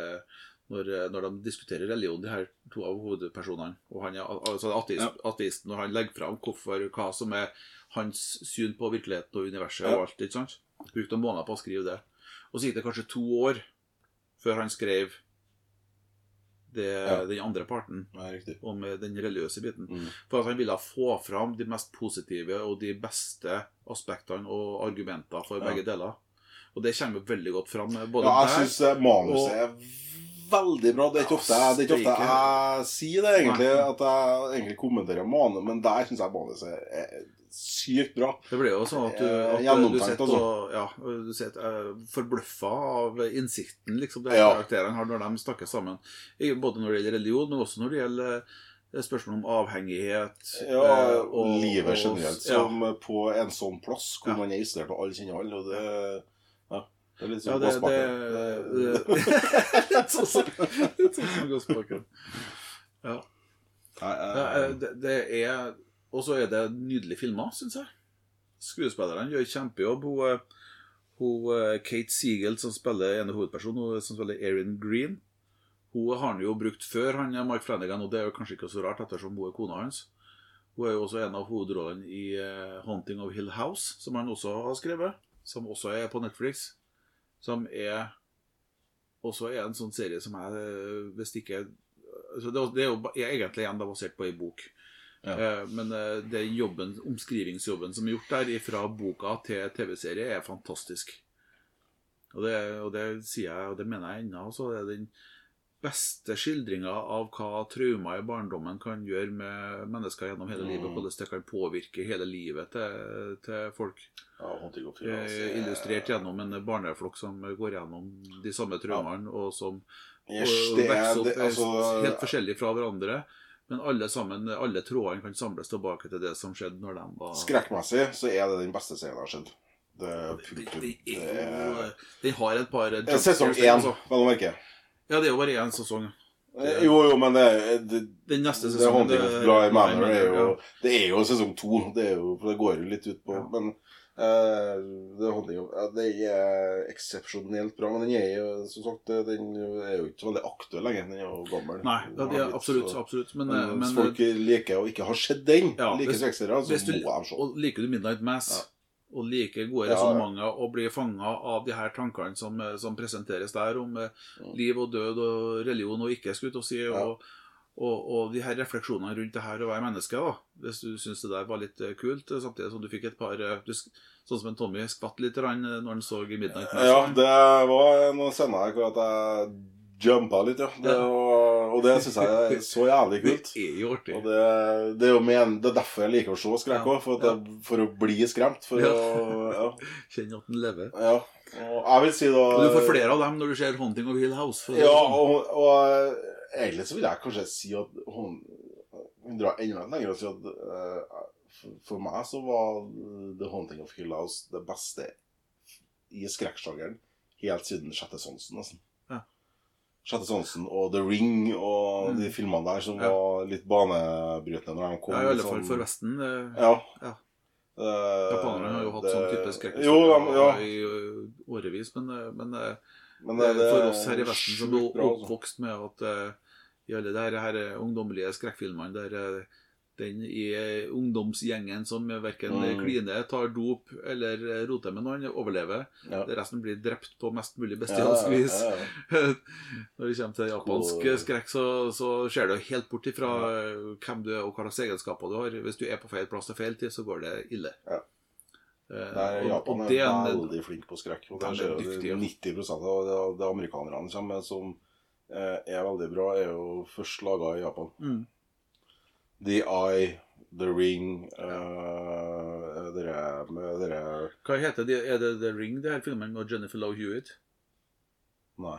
når, når de diskuterer religion, de her to av hovedpersonene, og han er altså ateist, Ja. ateisten, når han legger fram hvorfor, hva som er hans syn på virkeligheten og universet og alt. ikke sant? Brukte måneder på å skrive det. Og så gikk det kanskje to år før han skrev det, Ja. den andre parten Ja, om eh, den religiøse biten. Mm. For at han ville få fram de mest positive og de beste aspektene og argumenter for Ja. begge deler. Og det kommer veldig godt fram. eh, Både Ja, jeg syns manuset er veldig bra. Det er ikke ofte det er ikke ofte jeg sier det, egentlig, at jeg egentlig kommenterer manus, men der syns jeg manuset er sykt bra. Det ble jo sånn at du, Eh, at du sitter og ja, du sitter uh, forbløffa av innsikten liksom, de Ja. karakterene har når de snakker sammen. Både når det gjelder religion, men også når det gjelder eh, spørsmål om avhengighet. Ja, eh, og- livet generelt. ja. Som på en sånn plass hvor Ja. man er isolert og alle kjenner alle. Og det, det er litt sånn det, Gåsbakken. Litt sånn som Gåsbakken. Ja. Ja, eh, eh, det er Og så er det nydelig filma, syns jeg. Skuespillerne gjør kjempejobb. Hun, eh, hun eh, Kate Siegel, som spiller ene hovedpersonen, som spiller Erin Green, hun har han jo brukt før, han er Mike Flanagan, og det er jo kanskje ikke så rart, ettersom hun er kona hans. Hun er jo også en av hovedrollene i eh, 'Haunting of Hill House', som han også har skrevet. Som også er på Netflix. Som er også er en sånn serie som jeg eh, Hvis ikke altså det, er jo egentlig igjen basert på ei bok. Ja. Eh, Men eh, det jobben, omskrivingsjobben som er gjort der, fra boka til TV-serie, er fantastisk. Og det, og det sier jeg, og det mener jeg ennå. Altså, det er den beste skildringa av hva traumer i barndommen kan gjøre med mennesker gjennom hele livet. Mm. Hvordan det kan påvirke hele livet til, til folk. ja, Eh, er- Illustrert gjennom en barneflokk som går gjennom de samme traumene, og som Yes, er, vokser opp altså, helt forskjellig fra hverandre. Men alle sammen, alle trådene kan samles tilbake til det som skjedde når de var Skrekkmessig så er det den beste serien jeg har sett. Det, Det, punktum. det Det er er Den har et par er Sesong én, vel å merke. Ja, det er jo bare én sesong. Det, Jo, jo, men det, det, Den neste sesongen det, det- er jo. Det er jo sesong to. Det, jo, det går jo litt ut på Ja. Men eh, det, Haunting of, det er eksepsjonelt bra. Men den er jo som sagt Den er jo ikke veldig aktuell lenger. Den er jo gammel. Nei, det er absolutt. Så- absolutt. Men, Men, men, hvis folk liker å ikke ha sett den, Ja, liker skrekkserier, så du, må de se. og liker du Midnight Mass Ja. og liker gode Ja, ja. og blir fanga av de her tankene som, eh, som presenteres der, om eh, Mm. liv og død og religion og ikke, skulle jeg si, og, og, og de her refleksjonene rundt det her å være menneske, da. Hvis du syns det der var litt eh, kult, eh, samtidig som du fikk et par eh, du, Sånn som en Tommy skvatt litt når han så i Midnight Mass. Ja, det var noen scener her hvor jeg jumpa litt, ja. Det, var, og det syns jeg er så jævlig kult. Det er jo artig. Og det, det, er jo men, det er derfor jeg liker å se skrekk òg, for, for å bli skremt. For Ja. å Ja. Kjenne at den lever. ja. Og jeg vil si da Og du får flere av dem når du ser 'Hunting of Hill House'. Ja, sånn. og, og egentlig så vil jeg kanskje si at hun, hun drar enda lenger og si at uh, for, for meg så var The Haunting of Hill House det beste i skrekksjangeren helt siden Sjette Sonsen, nesten. Ja. Sjette Sonsen og The Ring og Mm. de filmene der som Ja. var litt banebrytende når de kom. ja, I alle liksom. fall for Vesten. Det... Ja. Ja. Eh, Japanerne har jo hatt det- sånn type skrekkhistorier ja. i årevis, men, men Men det, det for oss her i Vesten som er altså. oppvokst med at uh, i alle de her, ungdommelige skrekkfilmene der uh, den i ungdomsgjengen som verken Mm. kliner, tar dop eller roter med noen, overlever. Ja. Resten blir drept på mest mulig bestialsk vis. ja, ja. Når det kommer til japansk skrekk, så, så ser du helt bort ifra hvem du er og hva slags egenskaper du har. Hvis du er på feil plass til feil tid, så går det ille. Ja. Eh, Der er og- Japan og er veldig flink på skrekk. Og De der er ser du 90% av det, det amerikanerne kommer som eh, er veldig bra, er jo først laga i Japan. Mm. The Eye, The Ring uh, Dere med dere Hva heter det? Er det The Ring, det her filmen med Jennifer Lowe Hewitt? Nei,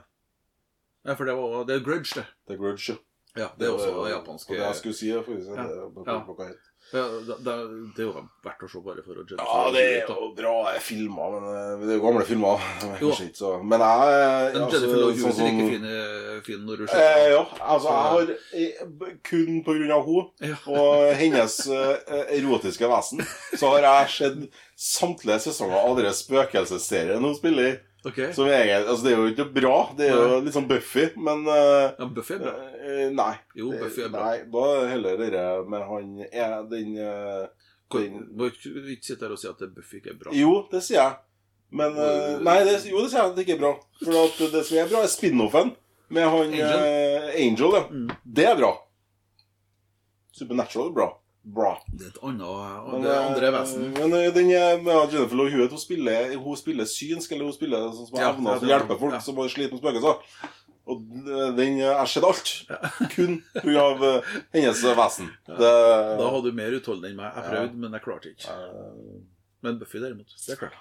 Ja, for det var det er Grudge, det. The Grudge. ja. Ja, det er også det japanske Og det jeg skulle si, er eksempel, Ja. det, Ja. da, da, Det er jo verdt å se bare for å Ja, det er jo bra filmer, men eh, det er jo gamle filmer. Jo. Ikke så Men jeg Men altså, Jennifer Love sånn er som- like fin, fin når du ser Eh, ja, altså jeg har eh, kun på grunn av henne Ja. og hennes eh, erotiske vesen, så har jeg sett samtlige sesonger av den spøkelsesserien hun spiller i. Ok. Som jeg, altså, det er jo ikke bra. Det er jo litt sånn Buffy, men eh, Ja, Buffy er bra. eh, Nei. Jo, Buffy er bra. Nei, da heller dere med han er den eh, den Må ikke sitte her og si at Buffy ikke er bra. Jo, det sier jeg. Men eh, Nei, det, jo, det sier jeg at det ikke er bra. For det som er bra, er spin-offen med han Angel. Angel. Angel ja. Mm. Det er bra. Supernatural er bra. Bra. Det er et annet Men, andre eh, vesen. Men eh, den med Jennifer Lowe Hewitt hun spiller, hun spiller synsk, eller hun spiller sånn som Ja, evner ja, til å hjelpe folk ja. som har slitt med spøkelser. Og den Jeg sett alt. Kun pga. hennes vesen. Det, Da hadde du mer utholdende enn meg. Jeg Ja. prøvde, men jeg klarte ikke. Eh, Men Buffy derimot, det er klart.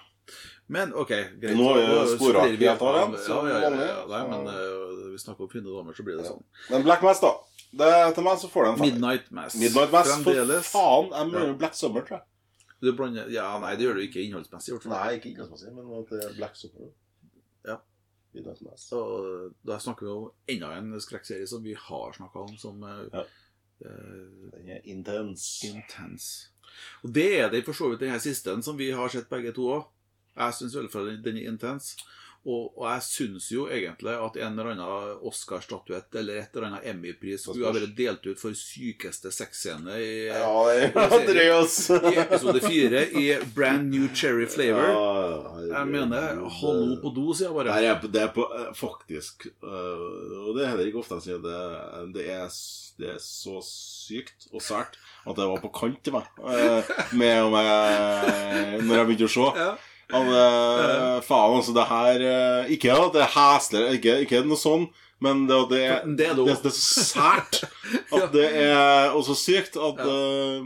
Men OK, greit. Nå er det Da sporet helt av den, Ja, ja, ja, ja. Nei, men uh, vi snakker om fine damer, så blir det sånn. Men Black Mass, da. Det, til meg så får du en femmer. Midnight Mass. Midnight Mass, for faen. Jeg mener Black Summer, tror jeg. Du blander Ja, nei, det gjør du ikke innholdsmessig. Nei, ikke innholdsmessig, men at det er Black Summer. Ja. Midnight Mass. Og da snakker vi om enda en skrekkserie som vi har snakka om som eh, Ja. uh, Den er intens. Intense. Og det er det for så vidt den her siste som vi har sett begge to òg. Jeg syns i hvert fall den er intens. Og, og jeg syns jo egentlig at en eller annen Oscar-statuett eller et eller annet Emmy-pris skulle ha vært delt ut for sykeste sexscene i, Ja, Andreas. i episode fire i Brand New Cherry Flavor. Ja, Jeg mener, hallo på do, sier jeg bare. Nei, jeg det er på, eh, faktisk øh, Og det er heller ikke ofte jeg sier det. Det er, det er så sykt og sært at jeg var på kant til meg med om jeg Når jeg begynte å se. Ja. At, øh, faen, altså, det her øh, Ikke at det er heslig, ikke, ikke noe sånn, men det, det, er, Det er det det, også. det er så sært at det er også sykt at øh,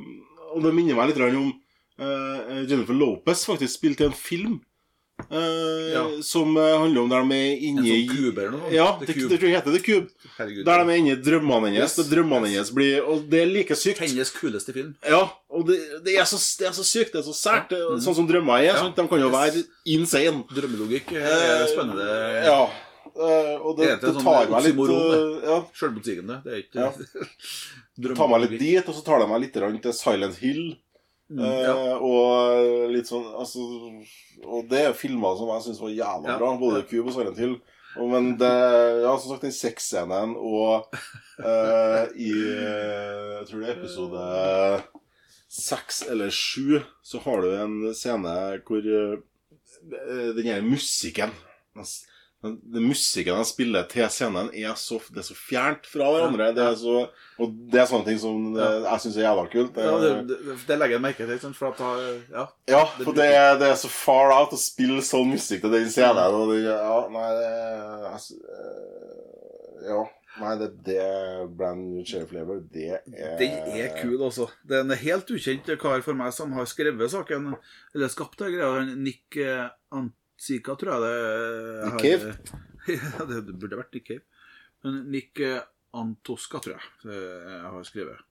Og det minner meg litt grann om øh, Jennifer Lopez faktisk spilte en film øh, Ja. som øh, handler om der de er inne i sånn kube eller noe. Ja, det, det tror jeg heter The Cube. Herregud. Der de er inne i drømmene hennes. Yes. Det Drømmene hennes blir Og det er like sykt. Hennes kuleste film. Ja, og det, det, er så, det er så sykt. Det er så sært. Ja. Mhm. Sånn som drømmer er. Sant? De kan jo Yes. være insane. Drømmelogikk er spennende. Uh, Ja. Uh, og det, Det det det sånn tar meg litt uh, eh, Ja, Sjølmotsigende. Det er ikke Ja. det tar meg litt dit, og så tar det meg litt til Silent Hill. Mm, eh, ja. Og litt sånn altså, Og det er filmer som jeg syns var jævla bra. Både. Cube og Silent Hill. Og, men det Ja, som sagt, den sexscenen og eh, i eh, Jeg tror det er episode seks eller sju, så har du en scene hvor eh, den her musikken den, musikken de spiller til scenen, er så, det er så fjernt fra hverandre. Det er så, og det er sånne ting som det, jeg syns er jævla kult. Det, Ja, det, det, det legger jeg merke til. For at ja. ja, for det er, det er så far out å spille sånn musikk til den scenen. Og det, ja, nei, det eh, Ja. Nei, det, det Brand New Cherry Flavor, det er Den er kul, altså. Det er en helt ukjent kar for meg som har skrevet saken, eller skapt det greia. Nick eh, Antika, tror jeg det Nick Cave? ja, det, det burde vært Nick Cave. Men Nick eh, Antoska, tror jeg eh, jeg har skrevet.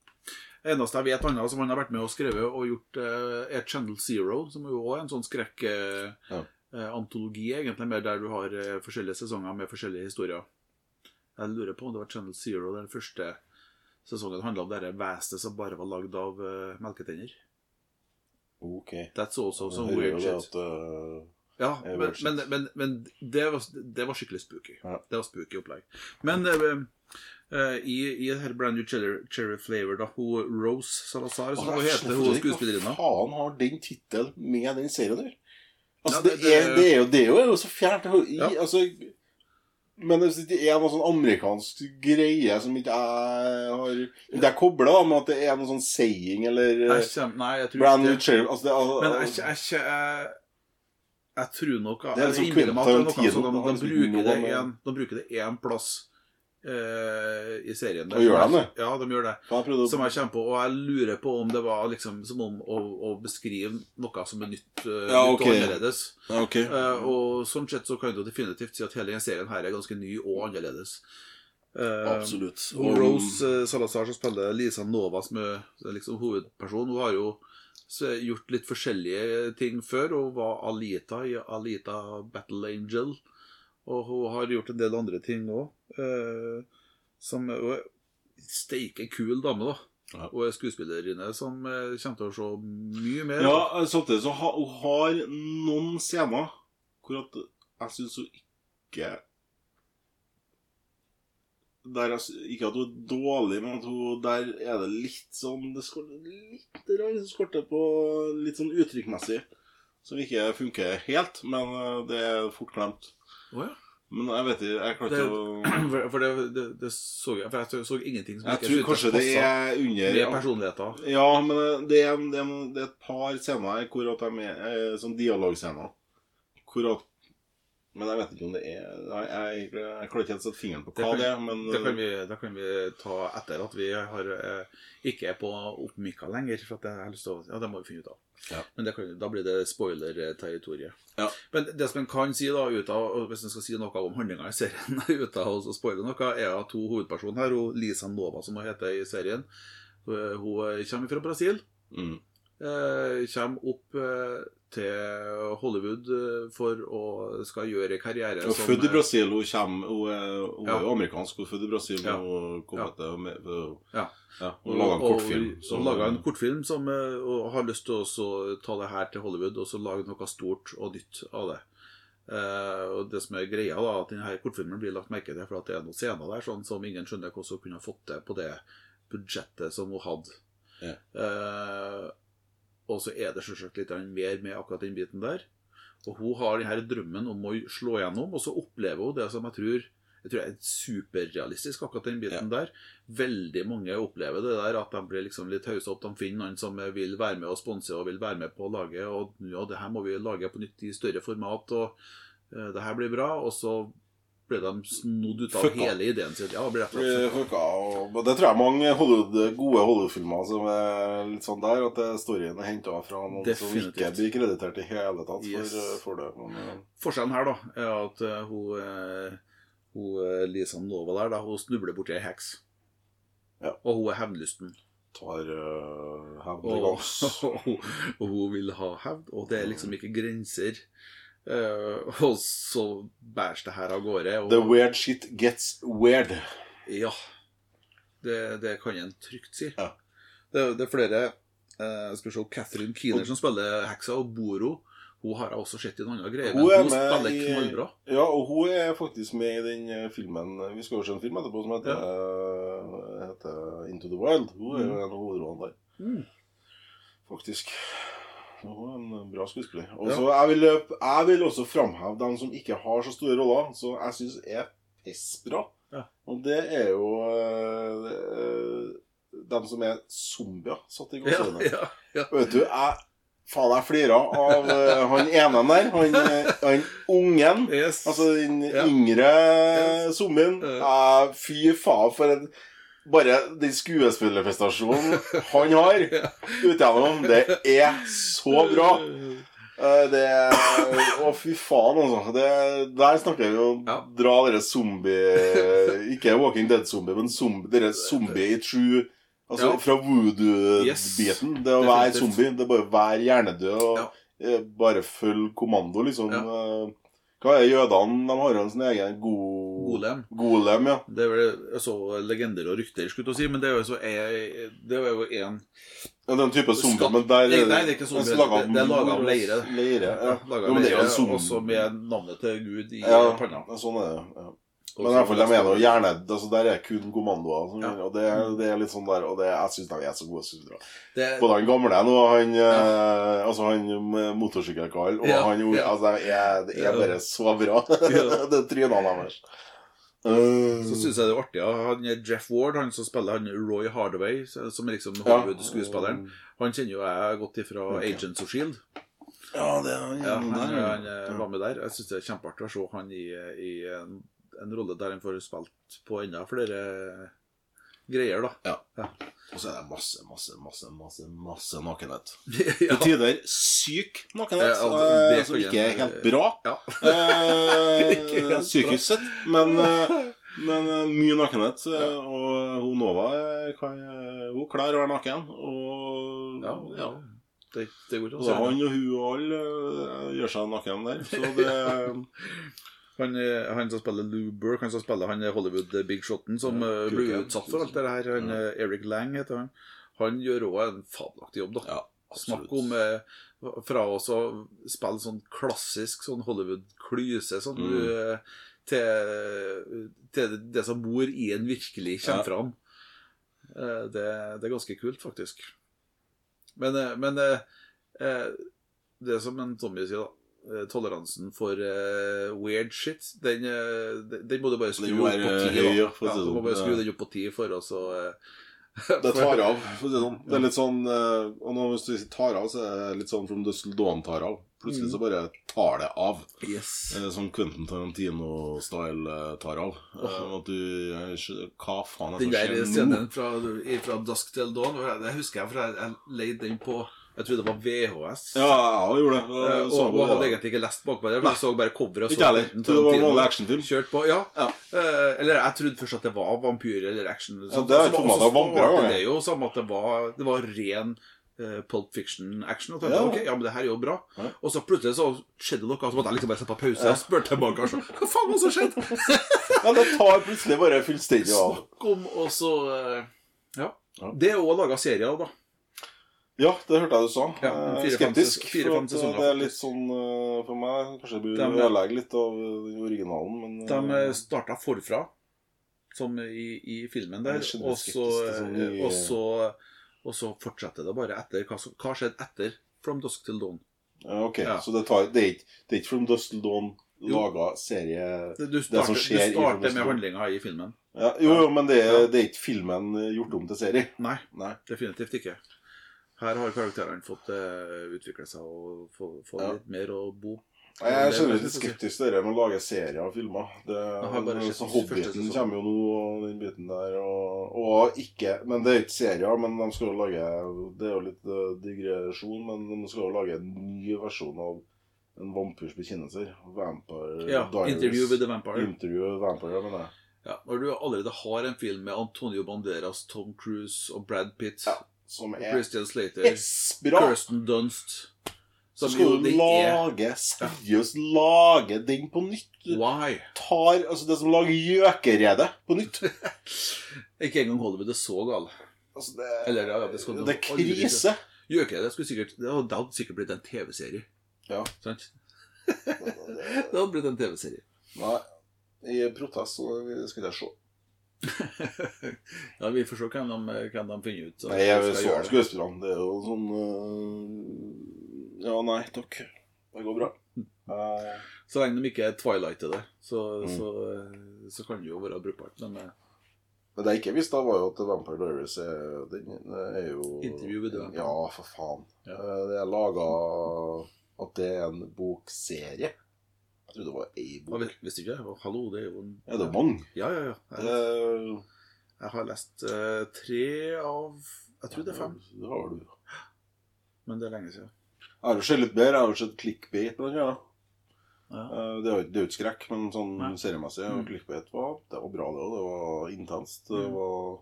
Eneste jeg vet annet som han har vært med og skrevet og gjort, eh, er Channel Zero, som jo også er en sånn skrekk... eh, Ja. eh, antologi, egentlig, mer der du har eh, forskjellige sesonger med forskjellige historier. Jeg lurer på om det var Channel Zero den første sesongen handla om det vesenet som bare var lagd av uh, melketenner. Ok. That's also some weird det shit. at, eh, Ja, er men, men, men, men det, var, det var skikkelig spooky. Ja. Det var spooky opplegg. Men uh, eh, i, i her Brand New Cherry, cherry Flavor, da, hun Rose Salazar, som hun heter, hun skuespillerinna Hva faen har den tittelen med den serien der? Altså, Ja, det, det- det- er, det, er jo, det er jo så fjernt. er I, Ja. altså, men hvis det er noe sånn amerikansk greie som ikke jeg har Ikke jeg kobla med at det er noe sånn saying eller Jeg Nei, jeg tror Brand new ikke cherry altså, altså, Men jeg, jeg, jeg, jeg, tror nok Det er jeg liksom innbiller meg at det er noe Quentin som de, de, bruker det en, de bruker det én plass eh, i serien. der. Og gjør de det? Ja, de gjør det. Jeg Som jeg kommer på, og jeg lurer på om det var liksom som om å, å beskrive noe som er nytt, uh, Ja, nytt og annerledes. Ja, okay. Eh, og sånn sett så kan du definitivt si at hele denne serien her er ganske ny og annerledes. Eh, Absolutt. og Rose eh, Salazar som spiller Lisa Nova som er liksom hovedperson, hun har jo gjort litt forskjellige ting før. Hun var Alita i Alita Battle Angel. Og hun har gjort en del andre ting òg. Eh, som hun er steike kul dame, da. Ja. Og er skuespillerinne som eh, kommer til å se mye mer. Ja, samtidig så har hun har noen scener hvor at Jeg syns hun ikke der jeg, Ikke at hun er dårlig, men at hun, der er det litt sånn Det skorter litt rann, skorter på litt sånn uttrykkmessig. Som ikke funker helt, men eh, det er fort glemt. Oh, ja. Men jeg vet ikke Jeg klarte ikke å for det, det, det så jeg For jeg så ingenting som Jeg ikke tror kanskje det er under med personligheter. Ja, men det er, det, er, det er et par scener hvor at de er eh, sånn dialogscener. Hvor at Men jeg vet ikke om det er Jeg, jeg, jeg klarer ikke helt å sette fingeren på Det hva kan- det er, men Det kan, vi, det kan vi ta etter at vi har, eh, ikke er på oppmykka lenger. For jeg har lyst til å, ja, det må vi finne ut av. Ja. Men det kan, da blir det spoiler-territoriet. Ja. Men det som en kan si, da, ut av, hvis en skal si noe om handlinga i serien, ut av å spoile noe, er at to hovedpersoner her, Lisa Nova, som hun heter i serien, hun kommer fra Brasil. mm. Eh, kommer opp eh, til Hollywood eh, for å skal gjøre karriere Hun er født i Brasil, hun kommer Hun er, hun Ja. er jo amerikansk, hun er født i Brasil. Ja. Og kom Ja. etter med, Ja. ja, Hun laga en kortfilm. Og, og en kortfilm som har lyst til å ta det her til Hollywood og så lage noe stort og nytt av det. Eh, og det som er greia, da, at denne kortfilmen blir lagt merke til, for at det er noen scener der sånn som ingen skjønner hvordan hun kunne fått til på det budsjettet som hun hadde. Ja. Eh, og så er det selvsagt litt mer med akkurat den biten der. Og hun har denne drømmen om å slå gjennom, og så opplever hun det som jeg tror jeg tror er superrealistisk, akkurat den biten der. Veldig mange opplever det der at de blir liksom litt haussa opp. De finner noen som vil være med og sponse og vil være med på å lage. Og ja, det her må vi lage på nytt i større format, og uh, det her blir bra. Og så ble de snodd ut av Fucka. hele ideen sin. Ja, det ble rett og slett fucka. fucka, og og det tror jeg mange Hollywood, gode Hollywood-filmer som er litt sånn der, at det- storyen er henta fra noen som ikke blir kreditert i hele tatt for, Yes. for det. Men, eh, Forskjellen her da, er at eh, hun, eh, hun eh, Lisa Nova der, da, hun snubler borti ei heks. Ja. Og hun er hevnlysten. tar uh, hevn til Og, og, og hun vil ha hevn, og det er liksom ikke grenser. Eh, og så bæres det her av gårde. Og, The weird shit gets weird. Ja. Det, det kan en trygt si. Ja. Det, det er flere uh, Skal vi se Catherine Keener som spiller heksa, og Boro. Hun har jeg også sett i en annen greie, men Hun men hun spiller knallbra. Ja, og hun er faktisk med i den eh, filmen Vi skal jo se en film etterpå som heter, eh, heter Into the Wild. Hun er jo en av hovedrollene der, Mm. faktisk. En bra skuespiller. Og Ja. så jeg, vil, jeg vil også framheve dem som ikke har så store roller, som jeg syns er pissbra. Ja. Og det er jo øh, dem som er zombier, satt i Ja, gåseøyne. ja, ja. Vet du, jeg Faen, jeg flirer av eh, han ene der. Han, eh, han ungen. Yes. Altså den Ja. yngre zombien. Ja. Eh, fy faen, for en Bare den skuespillerprestasjonen han har utigjennom, det er så bra. Eh, Det Å, fy faen, altså. Det, der snakker vi om Ja. dra dere zombie Ikke Walking Dead-zombie, men zombie, dere zombie i true Altså Ja. fra voodoo-biten. Yes. Det å være zombie, det er bare å være hjernedød og Ja. eh, bare følge kommando, liksom. Ja. Hva er jødene? De har jo en sånn egen go... Golem. Golem, ja. Det er vel så legender og rykter, skulle jeg si, men det er jo så er, Det er jo en ja den type zombie, men der Nei, nei, det er ikke zombie, laget det- det er laget av leire. leire ja. laga det er jo en leire, også med navnet til Gud i Ja, panna. sånn er det. Ja. Men i hvert fall, de er jo gjerne altså Der er kun kommandoer. Som, Ja. Og det, det er litt sånn der Og det, jeg syns de er så gode skuespillere. det, Både han gamle og han eh, Altså han motorsykkelkaren og Ja, han ja. Altså, de er, det er Ja. bare så bra. Det trynene deres. Uh, Så syns jeg det er artig. Han er Jeff Ward, han som spiller han Roy Hardaway, som er liksom Hollywood-skuespilleren. Han kjenner jo jeg godt ifra okay. Agents of Shield. Ja, det er Ja, han, han, han eh, var med der. Jeg syns det er kjempeartig å se han i, i en, en rolle der en får spilt på enda flere greier, da. Ja, Og så er det masse, masse, masse, masse masse nakenhet. ja. Til tider syk nakenhet, Ja, det eh, som ikke er helt bra. Ja. Eh, psykisk sett, men, eh, men eh, mye nakenhet. Og hun Nova kan, hun klarer å være naken. Og Ja, ja. Det, det går ikke an å han og hun og alle gjør seg naken der. Så det Han, eh, han som spiller Lou Burke, han som spiller han er Hollywood Big shoten som Ja, eh, blir utsatt for alt det her. Han, ja. Eric Lang heter han. Han gjør òg en fabelaktig jobb, da. Ja. Snakk om eh, fra å spille sånn klassisk sånn Hollywood-klyse sånn, Mm. eh, til, til det som bor i en virkelig kommer Ja. fram. Eh, det, det er ganske kult, faktisk. Men, eh, men eh, eh, det som en Tommy sier, da eh, Toleransen for uh, weird shit, den, eh, den, den må du bare skru opp på ti. ja, du må sånn. bare skru den opp på ti for oss eh, Det tar av. for å si det sånn. Det er litt sånn eh, Og nå hvis du tar av, så er det litt sånn From Dusk Till Dawn tar av. Plutselig så bare tar det av. Yes. Eh, Sånn Quentin Tarantino-style eh, tar av. Eh, At du jeg Hva faen er det som skjer nå? Den der scenen fra, fra Dusk Till Dawn, det husker jeg, for jeg, jeg leide den på Jeg trodde det var VHS. Ja, jeg gjorde det. Eh, Jeg og, så og hadde egentlig ikke lest bakpå det. Jeg så bare coveret. Ikke heller. Trodde det var en vanlig actionfilm. Kjørt på, ja. Ja. Eh, eller jeg trodde først at det var vampyr eller action. Ja, det er Så- så det var vampyrer, startet ja. det jo samme at det var, det var ren uh, Pulp Fiction-action. Og tenkte, Ja. ok, ja, men det her er jo bra. Ja. Og så plutselig så skjedde det noe, så måtte jeg liksom bare sette på pause og spørre tilbake. Så, Hva faen var det som skjedde? Ja, det tar plutselig bare fullstendig av. Snakk om og så eh, Ja. Ja. Det er òg laga serier, da. Ja, det hørte jeg du sa. Ja, Eh, fire-fem Skeptisk. fire-fem for at sesonger, det er litt sånn eh, for meg Kanskje det blir De- ødelegge litt av den originalen, men De eh, starta forfra, som i, i filmen der, og så, til og så Og så fortsetter det bare etter hva som hva skjedde etter From Dusk Till Dawn. ja, Ok, Ja. så det, tar, det, er ikke, det er ikke From Dusk Till Dawn laga serie Du som starter, du skjer i starter med handlinga i filmen. ja, Jo, jo, men det er, det er ikke filmen gjort om til serie. Nei, Nei. definitivt ikke. Her har karakterene fått uh, utvikle seg og få, få Ja. litt mer å bo. Jeg er er generelt litt skeptisk til det med å lage serier og filmer. Det, har bare sett så Hobbiten kommer jo nå, og den biten der. Og, og ikke Men det er ikke serier, men de skal jo lage Det er jo litt eh, digresjon, men de skal jo lage en ny versjon av En vampyrs bekjennelser. Vampire Ja, Diaries. Interview with the Vampire. Interview with Vampire, mener jeg. Ja, når du allerede har en film med Antonio Banderas, Tom Cruise og Brad Pitt, Ja, Som er Christian Slater! Kirsten Dunst Så skal du er lage Seriøst lage den på nytt. Why? tar altså det som lager Gjøkeredet på nytt. Ikke engang Hollywood er så gal. Altså, det, Eller, ja, det det er krise. Gjøkeredet skulle sikkert Det hadde sikkert blitt en TV-serie. Ja. Sant? det hadde blitt en TV-serie. Nei, i protest så skulle jeg se. Ja, vi får se hvem de, hvem de finner ut. Nei, jeg vil svare gjøre det. skuespillerne. Det er jo sånn øh, Ja, nei takk. Det går bra. Uh, Så lenge de ikke er Twilight-ede, så, Mm. så, så kan det jo være brukbart. Men eh, men det jeg ikke visste, var jo at Vampire Diaries er, den er jo Interview with Vampire. Ja, for faen. Ja. Eh, Det er laga At det er en bokserie. Jeg trodde det var ei jeg bok. vet- visste ikke jeg. Hallo, det er jo en Er det mange? Ja, ja, ja. Jeg, jeg har lest uh, tre av Jeg tror det er fem, Det har du. men det er lenge siden. Jeg har jo sett litt bedre. Jeg har jo sett clickbait. Ja. Eh, Det er jo det er jo ikke skrekk, men sånn Nei. seriemessig. Mm. Clickbait var, det var bra, det òg. Det var intenst. Det Mm. var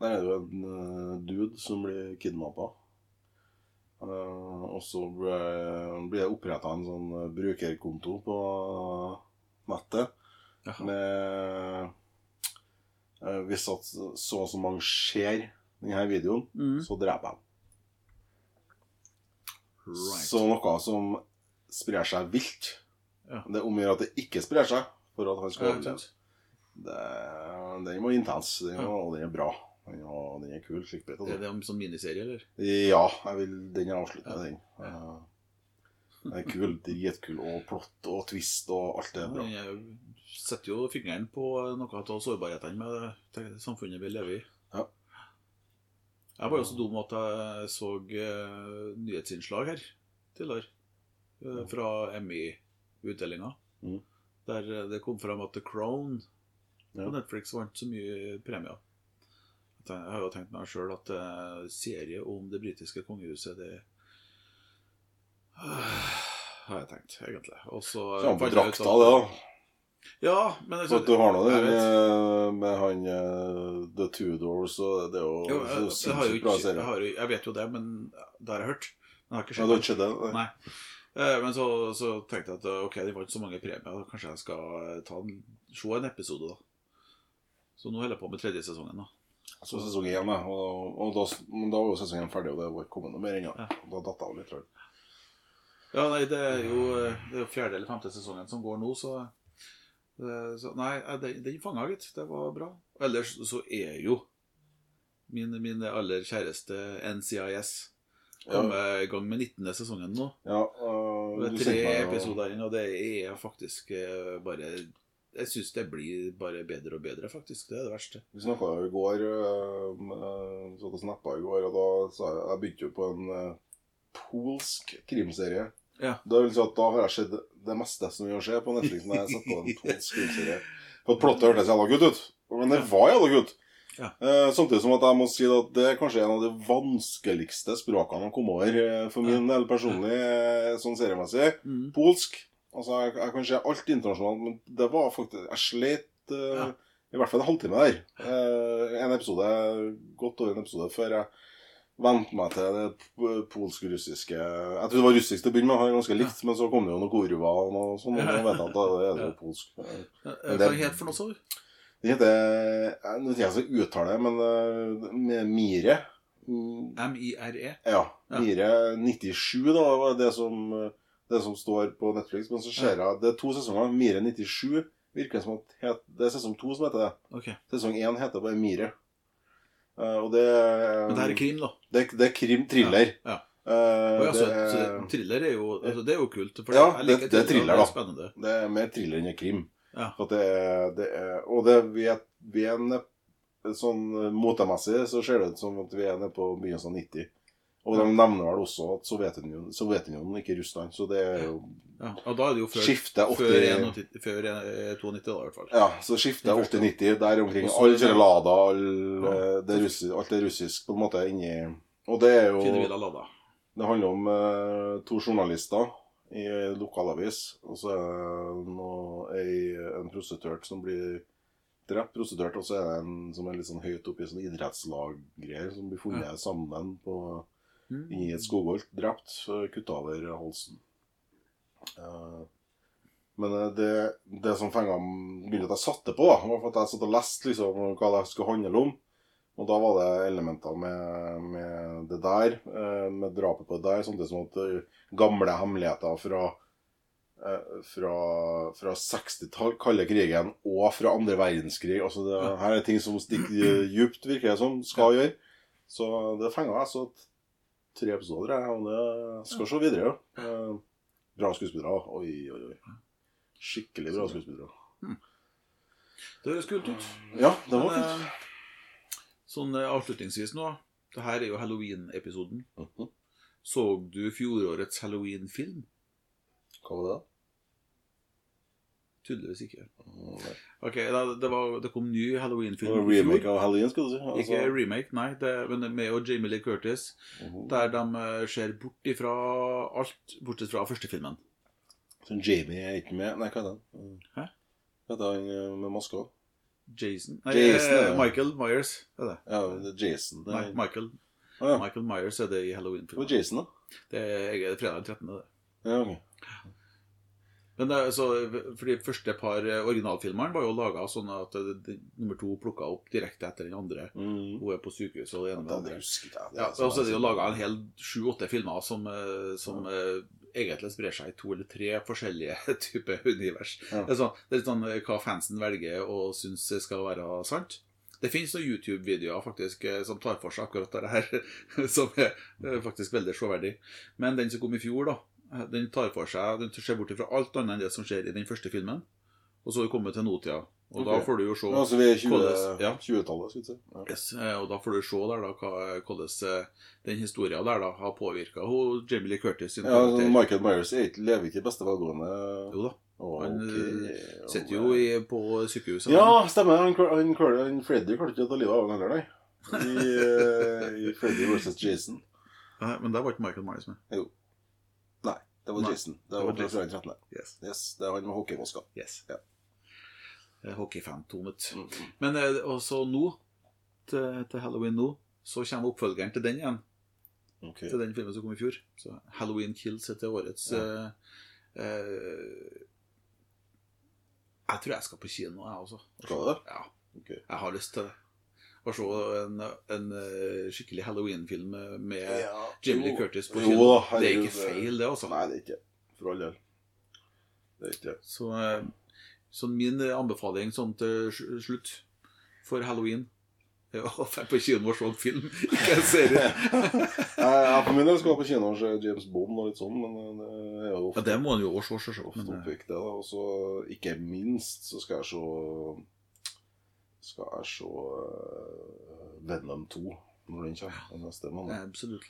Der er det jo en eh, dude som blir kidnappa. Og så blir det oppretta en sånn eh, brukerkonto på nettet Jaha. med eh, Hvis at så og så mange ser denne videoen, Mm. så dreper jeg Right. Så noe som sprer seg vilt. Ja. Det om å gjøre at det ikke sprer seg, for at han skal overleve. Det- Den var intens, den og den er bra. Var, den er kul. Er altså. det en sånn miniserie, eller? Ja, jeg vil, den er avslutta, Ja. den. Ja. Den er kul, dritkul, og plott og twist og alt det er bra. Den setter jo fingeren på noe av sårbarhetene med det samfunnet vi lever i. Ja. Jeg var jo så dum at jeg så eh, nyhetsinnslag her tidligere. eh, fra Emmy-utdelinga. Mm. Der eh, det kom fram at The Crown Ja. på Netflix vant så mye premier. Jeg har jo tenkt meg sjøl at uh, serie om det britiske kongehuset, det har jeg tenkt, egentlig. Og så Så på drakta, det, da. Ja, men jeg, så, du har nå det med, med han uh, The Tudors, og det er jo, Jo, jeg, har jo ikke, jeg, har, jeg vet jo det, men det har jeg hørt. Men har ikke har sett det? Nei. Uh, Men så, så tenkte jeg at ok, de vant så mange premier, kanskje jeg skal ta en, se en episode, da. Så nå holder jeg på med tredje sesongen, da. Så sesong én. Og, og da, men da var jo sesong én ferdig, og det var ikke kommet noe mer ennå. Ja. Da datt jeg av litt. tror jeg. Ja, nei, det er jo det er jo fjerde eller femte sesongen som går nå, så, det- så Nei, den, den fanga, gitt. Det var bra. Ellers så er jo min, min aller kjæreste NCIS kommet i gang med 19. sesongen nå. Ja, og Det er tre meg episoder inn, og det er faktisk eh, bare Jeg syns det blir bare bedre og bedre, faktisk. Det er det verste. Vi snakka jo i går øh, med- Så det snappa i går, og da sa jeg Jeg begynte jo på en øh, polsk krimserie. Ja. Da vil si at da har jeg sett det meste som har sett på Netflix når jeg satt på en polsk krimserie. For plottet hørtes jævla godt ut. Men det var jævla godt. Ja. Eh, samtidig som at jeg må si at det er kanskje en av de vanskeligste språkene å komme over eh, for min del personlig, eh, sånn seriemessig. Mm. Polsk. Altså, jeg, jeg kan se alt internasjonalt, men det var faktisk Jeg slet uh, Ja. i hvert fall en halvtime der. Uh, en episode, godt over en episode før jeg vente meg til det polsk-russiske Jeg trodde det var russisk til å begynne med, det var ganske likt, men så kom det jo noe gorva og noe sånt, og da vet jeg at det er det polsk. Hva Men Hva det- het for noe, sa du? Det heter Nå vet jeg ikke det, men Mire. med Mire. MIRE? Ja. Ja. Mire 97, da, var det som, eh, det som står på Netflix. Men så ser jeg Det er to sesonger. Mire 97 virker som at het, det er sesong to som heter det. Ok. Sesong én heter bare Mire. Uh, og det Men det her er krim, da. Det, det er krim-thriller. Ja. ja. Og ja, så, det, så det, thriller er jo, altså, det er jo kult. For Ja, det- det er thriller, da. Det er spennende. det er mer thriller enn krim. Ja. Er- det og det, vi er, vi er nede, sånn motemessig så ser det ut som at vi er nede på begynnelsen av 90. Og de nevner vel også at Sovjetunionen, Sovjetunionen ikke Russland. Så det er jo Ja, og da er det jo før, skiftet før, 80 før eh, 92, da, i hvert fall. Ja, så skiftet Det 80-90 der omkring. Alle kjører Lada, all, Ja. det er russi, alt er russisk på en måte inni Og det er jo. Det handler om eh, to journalister i lokalavis, og så er det noe, ei, en prostituert som blir drept, prostituert, og så er det en som er litt sånn høyt oppe i sånn idrettslaggreier, som blir funnet sammen på, Mm. i et skogholt, drept, kutta over halsen. Uh, men eh, det, det som fenga begynte at jeg satte på, da, var at jeg satt og leste liksom, hva det skulle handle om. Og da var det elementer med, med det der, eh, med drapet på det der, samtidig som at gamle hemmeligheter fra fra, fra 60-tall, kalde krigen og fra andre verdenskrig. Altså det, Her er ting som stikker djupt, virker det som, skal gjøre. Så det fenga jeg. Så tre episoder, jeg, og det skal se videre. Eh, Bra skuespillere. Oi, oi, oi. Skikkelig bra skuespillere. Det høres kult ut. Ja, det var Men, kult. eh, sånn eh, avslutningsvis nå. Det her er jo Halloween-episoden. Mhm. Så du fjorårets Halloween-film? Hva var det? Tydeligvis ikke. Ok, da, det, var, det kom ny Halloween-film remake av Halloween, skal du si. Altså, Ikke remake, nei. Det, men med og Jamie Lee Curtis. Mhm. Der de eh, ser bort ifra alt, bortsett fra første filmen. Så Jamie er ikke med. Nei, hva er det? Hæ? Hva heter han med med òg? Jason Nei, Jason, eh, ja. Michael Myers er det. Ja, det er Jason. Det Nei, er... Michael, Ah, ja. Michael Myers er det i Halloween-filmen. Hva er Jason, da. Det er, er fredag den 13. det. Ja, ok. Men det, så, for de første par eh, originalfilmene var jo laga sånn at det, det, nummer to plukka opp direkte etter den andre. Mm. Hun er på sykehuset og det ene med det andre. Ja, sånn og så er det jo jeg- laga en hel sju-åtte filmer som, eh, som ja. egentlig sprer seg i to eller tre forskjellige typer univers. Ja. Det, er sånn, det er sånn eh, hva fansen velger og syns skal være sant. Det finnes noen YouTube-videoer faktisk eh, som tar for seg akkurat det her, som er eh, faktisk veldig sjåverdig. Men den som kom i fjor, da, eh, den tar for seg Den ser bort fra alt annet enn det som skjer i den første filmen. Og så har vi kommet til nåtida. Og da får du jo se altså vi er 20-tallet, ja. 20-tallet, skal vi si. Ja. Yes, eh, og da får du se der da hvordan eh, den historien der da har påvirka Jamie Lee Curtis sin Ja, karakter. Michael Myers er lever ikke i beste velgående. Jo da. Oh, Han ok. eh, sitter jo i, på sykehuset. Ja, stemmer. Han, han, han, Freddy klarte ikke å ta livet av han heller, nei. I, eh, I Freddy versus Jason. Nei, Men der var ikke Michael Myers med. Nei, det var Jason. Det det var var Jason. 13. Yes. Yes, det er han med hockeymaska. yes. Ja. Eh, Hockeyfan-tonet. Mm. Men eh, også nå, til, til halloween nå, så kommer oppfølgeren til den igjen. Ok. Til den filmen som kom i fjor. Så Halloween Kills heter årets Ja. uh, uh, Jeg tror jeg skal på kino, jeg også. Skal du det? Ja. Ok. Jeg har lyst til det. Å se en, en eh, skikkelig Halloween-film med Ja. Jimmy Lee Curtis på kino. Det er ikke feil, det, altså. Nei, det er ikke For all del. Det er ikke. Så, eh, så min anbefaling sånn til slutt for halloween ja, dra på kino og se en film, ikke en serie. ja, for min del skal jeg på kino og se James Bond og litt sånn, men det er jo Ja, det må han jo også se, selvsagt. ofte eh, det. da. Og så ikke minst så skal jeg se Skal jeg se uh, Venom 2 når den kommer neste måned. absolutt.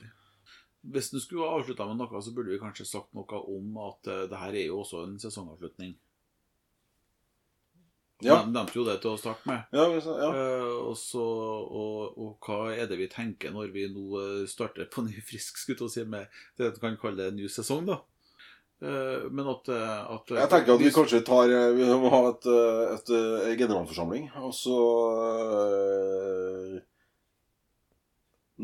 Hvis du skulle avslutta med noe, så burde vi kanskje sagt noe om at uh, det her er jo også en sesongavslutning. Ja. De nevnte jo det til å starte med. Ja, ja. Uh, og, så, og, og hva er det vi tenker når vi nå starter på ny frisk, skulle jeg si, med det du kan kalle en ny sesong, da? Eh, men at, eh, at Jeg tenker at vi kanskje tar eh, Vi må ha et, et, et, eh, generalforsamling, og så eh,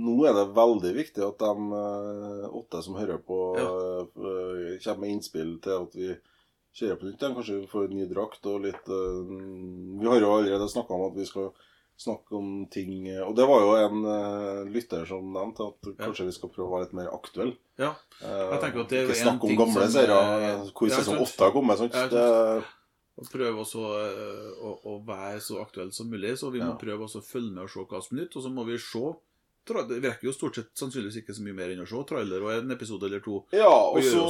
Nå er det veldig viktig at de eh, åtte som hører på, eh, kommer med innspill til at vi kjører på nytt. Kanskje vi får en ny drakt og litt eh, Vi har jo allerede snakka om at vi skal snakke om ting eh, Og det var jo en uh, lytter som nevnte at kanskje vi skal prøve å være litt mer aktuelle. Ja. Jeg tenker at det er jo Ikke en snakke om gamle serier eh, hvor ja, sesong åtte har kommet. Sånn. Ja, Det, Og prøve også eh, å, å være så aktuell som mulig. Så vi må Ja. prøve å følge med og se hva som er nytt. Og så må vi se Det virker jo stort sett sannsynligvis ikke så mye mer enn å se trailer og en episode eller to. ja, og så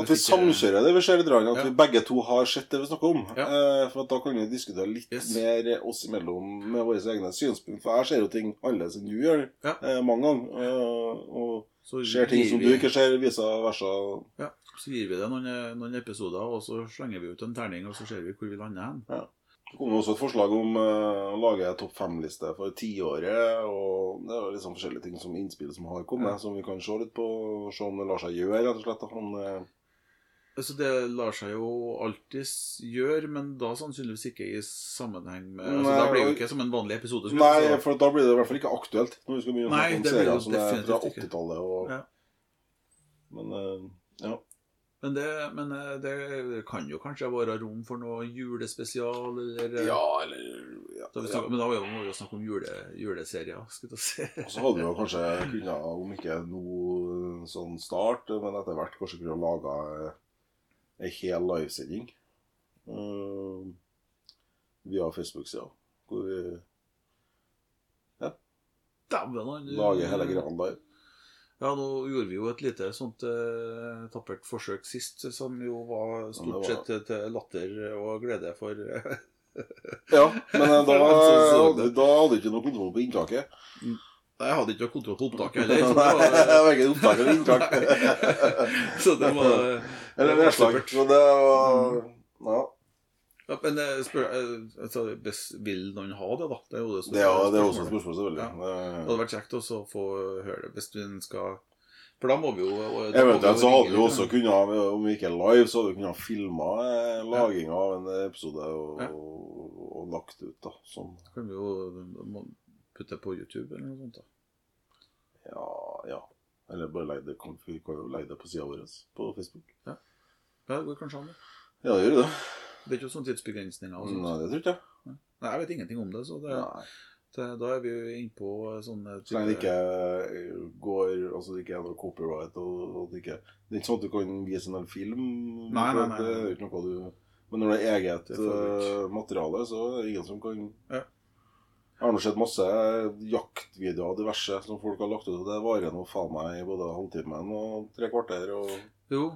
at vi samkjører det vi ser i dragen. At Ja. vi begge to har sett det vi snakker om. Ja. Eh, for at da kan vi diskutere litt Yes. mer oss imellom med våre egne synspunkt. For jeg ser jo ting annerledes enn du gjør Ja. eh, mange ganger. Eh, og Så ser ting som vi- du ikke ser, vice versa. Ja, Så gir vi det noen, noen episoder, og så slenger vi ut en terning, og så ser vi hvor vi lander hen. Det kom også et forslag om eh, å lage en topp fem-liste for tiåret. Og det er liksom forskjellige ting som innspill som har kommet, Ja. som vi kan se litt på. Se om det lar seg gjøre, rett og slett. Han, Altså Det lar seg jo alltids gjøre, men da sannsynligvis ikke i sammenheng med altså Nei, Da blir det jo ikke som en vanlig episode. Nei, for da blir det i hvert fall ikke aktuelt. Når vi skal begynne å snakke om serier som er fra 80-tallet. Og... Ja. Men eh, ja. Men, det, men eh, det kan jo kanskje være rom for noe julespesial, eller eh, ja, eller ja, da snakker, ja. Men da må vi jo snakke om jule, juleserier, skulle vi si. Og så hadde vi jo kanskje kunnet, om ikke noe sånn start, men etter hvert kanskje kunne laga ei hel livesending uh, via Facebook-sida. Hvor vi Dæven, han lager hele greia live. Ja, nå gjorde vi jo et lite sånt eh, tappert forsøk sist, som jo var stort var- sett til, til latter og glede for Ja, men da, da, så- hadde, da hadde ikke noe kontroll på inntaket. Jeg hadde ikke noe kontroll på opptaket heller. Så Nei, det var, ikke opptak eller inntak. så det var Eller det nedslag. Så det var Ja. Ja, men eh, spør, eh, altså, vil noen ha det, da? Det er jo det, som ja, det er også et spørsmål, selvfølgelig. Det Det- hadde vært kjekt også å få høre det, hvis en skal For da må vi jo Eventuelt så hadde vi også kunnet, om vi ikke er live, så hadde vi kunnet filma eh, laginga av en episode og, Ja. og, og lagt ut, da. Sånn. da kan vi jo putte på YouTube eller noe sånt. da Ja, ja. Eller bare legge det, kan- vi kan jo legge det på sida vår på Facebook. Ja, det går kanskje an, det. Ja, det gjør det. Det er ikke sånne tidsbegrensninger og sånt. Nei, det tror ikke. Nei, jeg vet ingenting om det, så det, det, da er vi jo innpå sånne Så lenge det ikke går Altså det ikke er noe copyright og, og det ikke Det er ikke sånn at du kan vise en film. Nei, nei, nei, Det er ikke noe du Men når det er eget Det eh, materiale, så er det ingen som kan Ja. Jeg har nå sett masse jaktvideoer diverse som folk har lagt ut, og det varer nå faen meg i både halvtimen og tre kvarter, og, Jo,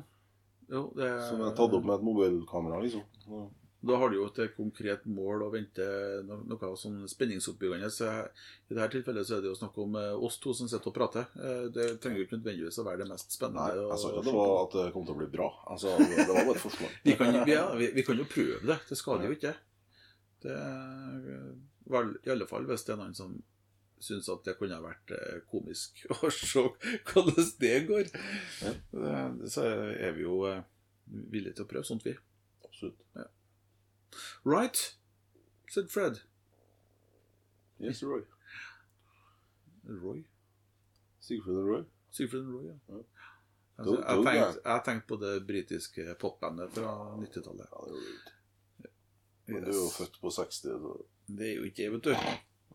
jo det, som er tatt opp med et mobilkamera, liksom. Da har du jo et konkret mål å vente noe, noe sånn spenningsoppbyggende. Så I dette tilfellet så er det jo snakk om eh, oss to som sitter og prater. Eh, Det trenger jo ikke nødvendigvis å være det mest spennende. Nei, jeg sa ikke at det var at det kom til å bli bra. Altså, det var bare et forslag. vi, kan, ja, vi, vi kan jo prøve det. Det skal det jo ikke. Det er vel, I alle fall hvis det er noen som syns at det kunne ha vært eh, komisk å se hvordan det går. Så er vi jo villige til å prøve sånt, vi. Absolutt. Right, said Fred. Yes, Roy. Roy? Sigfrid og Roy. Sigfrid og Roy, ja. Ja. Altså, jeg tenkte, jeg har tenkt på det britiske popbandet fra 90-tallet. Ja, det gjorde du ikke. Men du er jo født på 60, så Det er jo ikke det, vet du.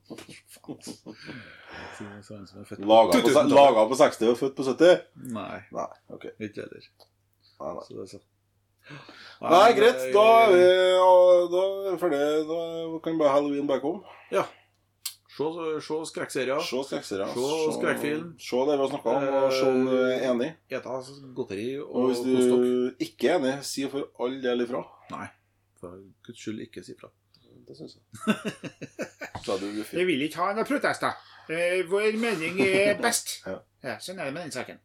Sånn Laga på, laga på 60 og født på 70? Nei, Nei, okay. ikke heller. Nei, nei. Så det er så. Nei, greit. Da er vi, eh, da er vi ferdige. Da kan bare halloween bare komme. Ja. Se, se skrekkserier. Se skrekkserier. Se skrekkfilm. Se det vi har snakka om, og se om du er enig. Ete godteri Og og hvis du du ikke er enig, si for all del ifra. Nei, for guds skyld, ikke si fra. Det syns jeg. Jeg vil ikke ha noen protester. Eh, vår mening er best. Ja. Ja, sånn er det med den saken.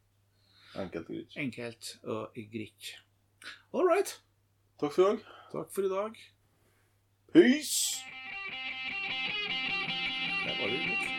Enkelt og greit. Enkelt og greit. All right. Takk for i dag. Takk for i dag. Peace! Det var det.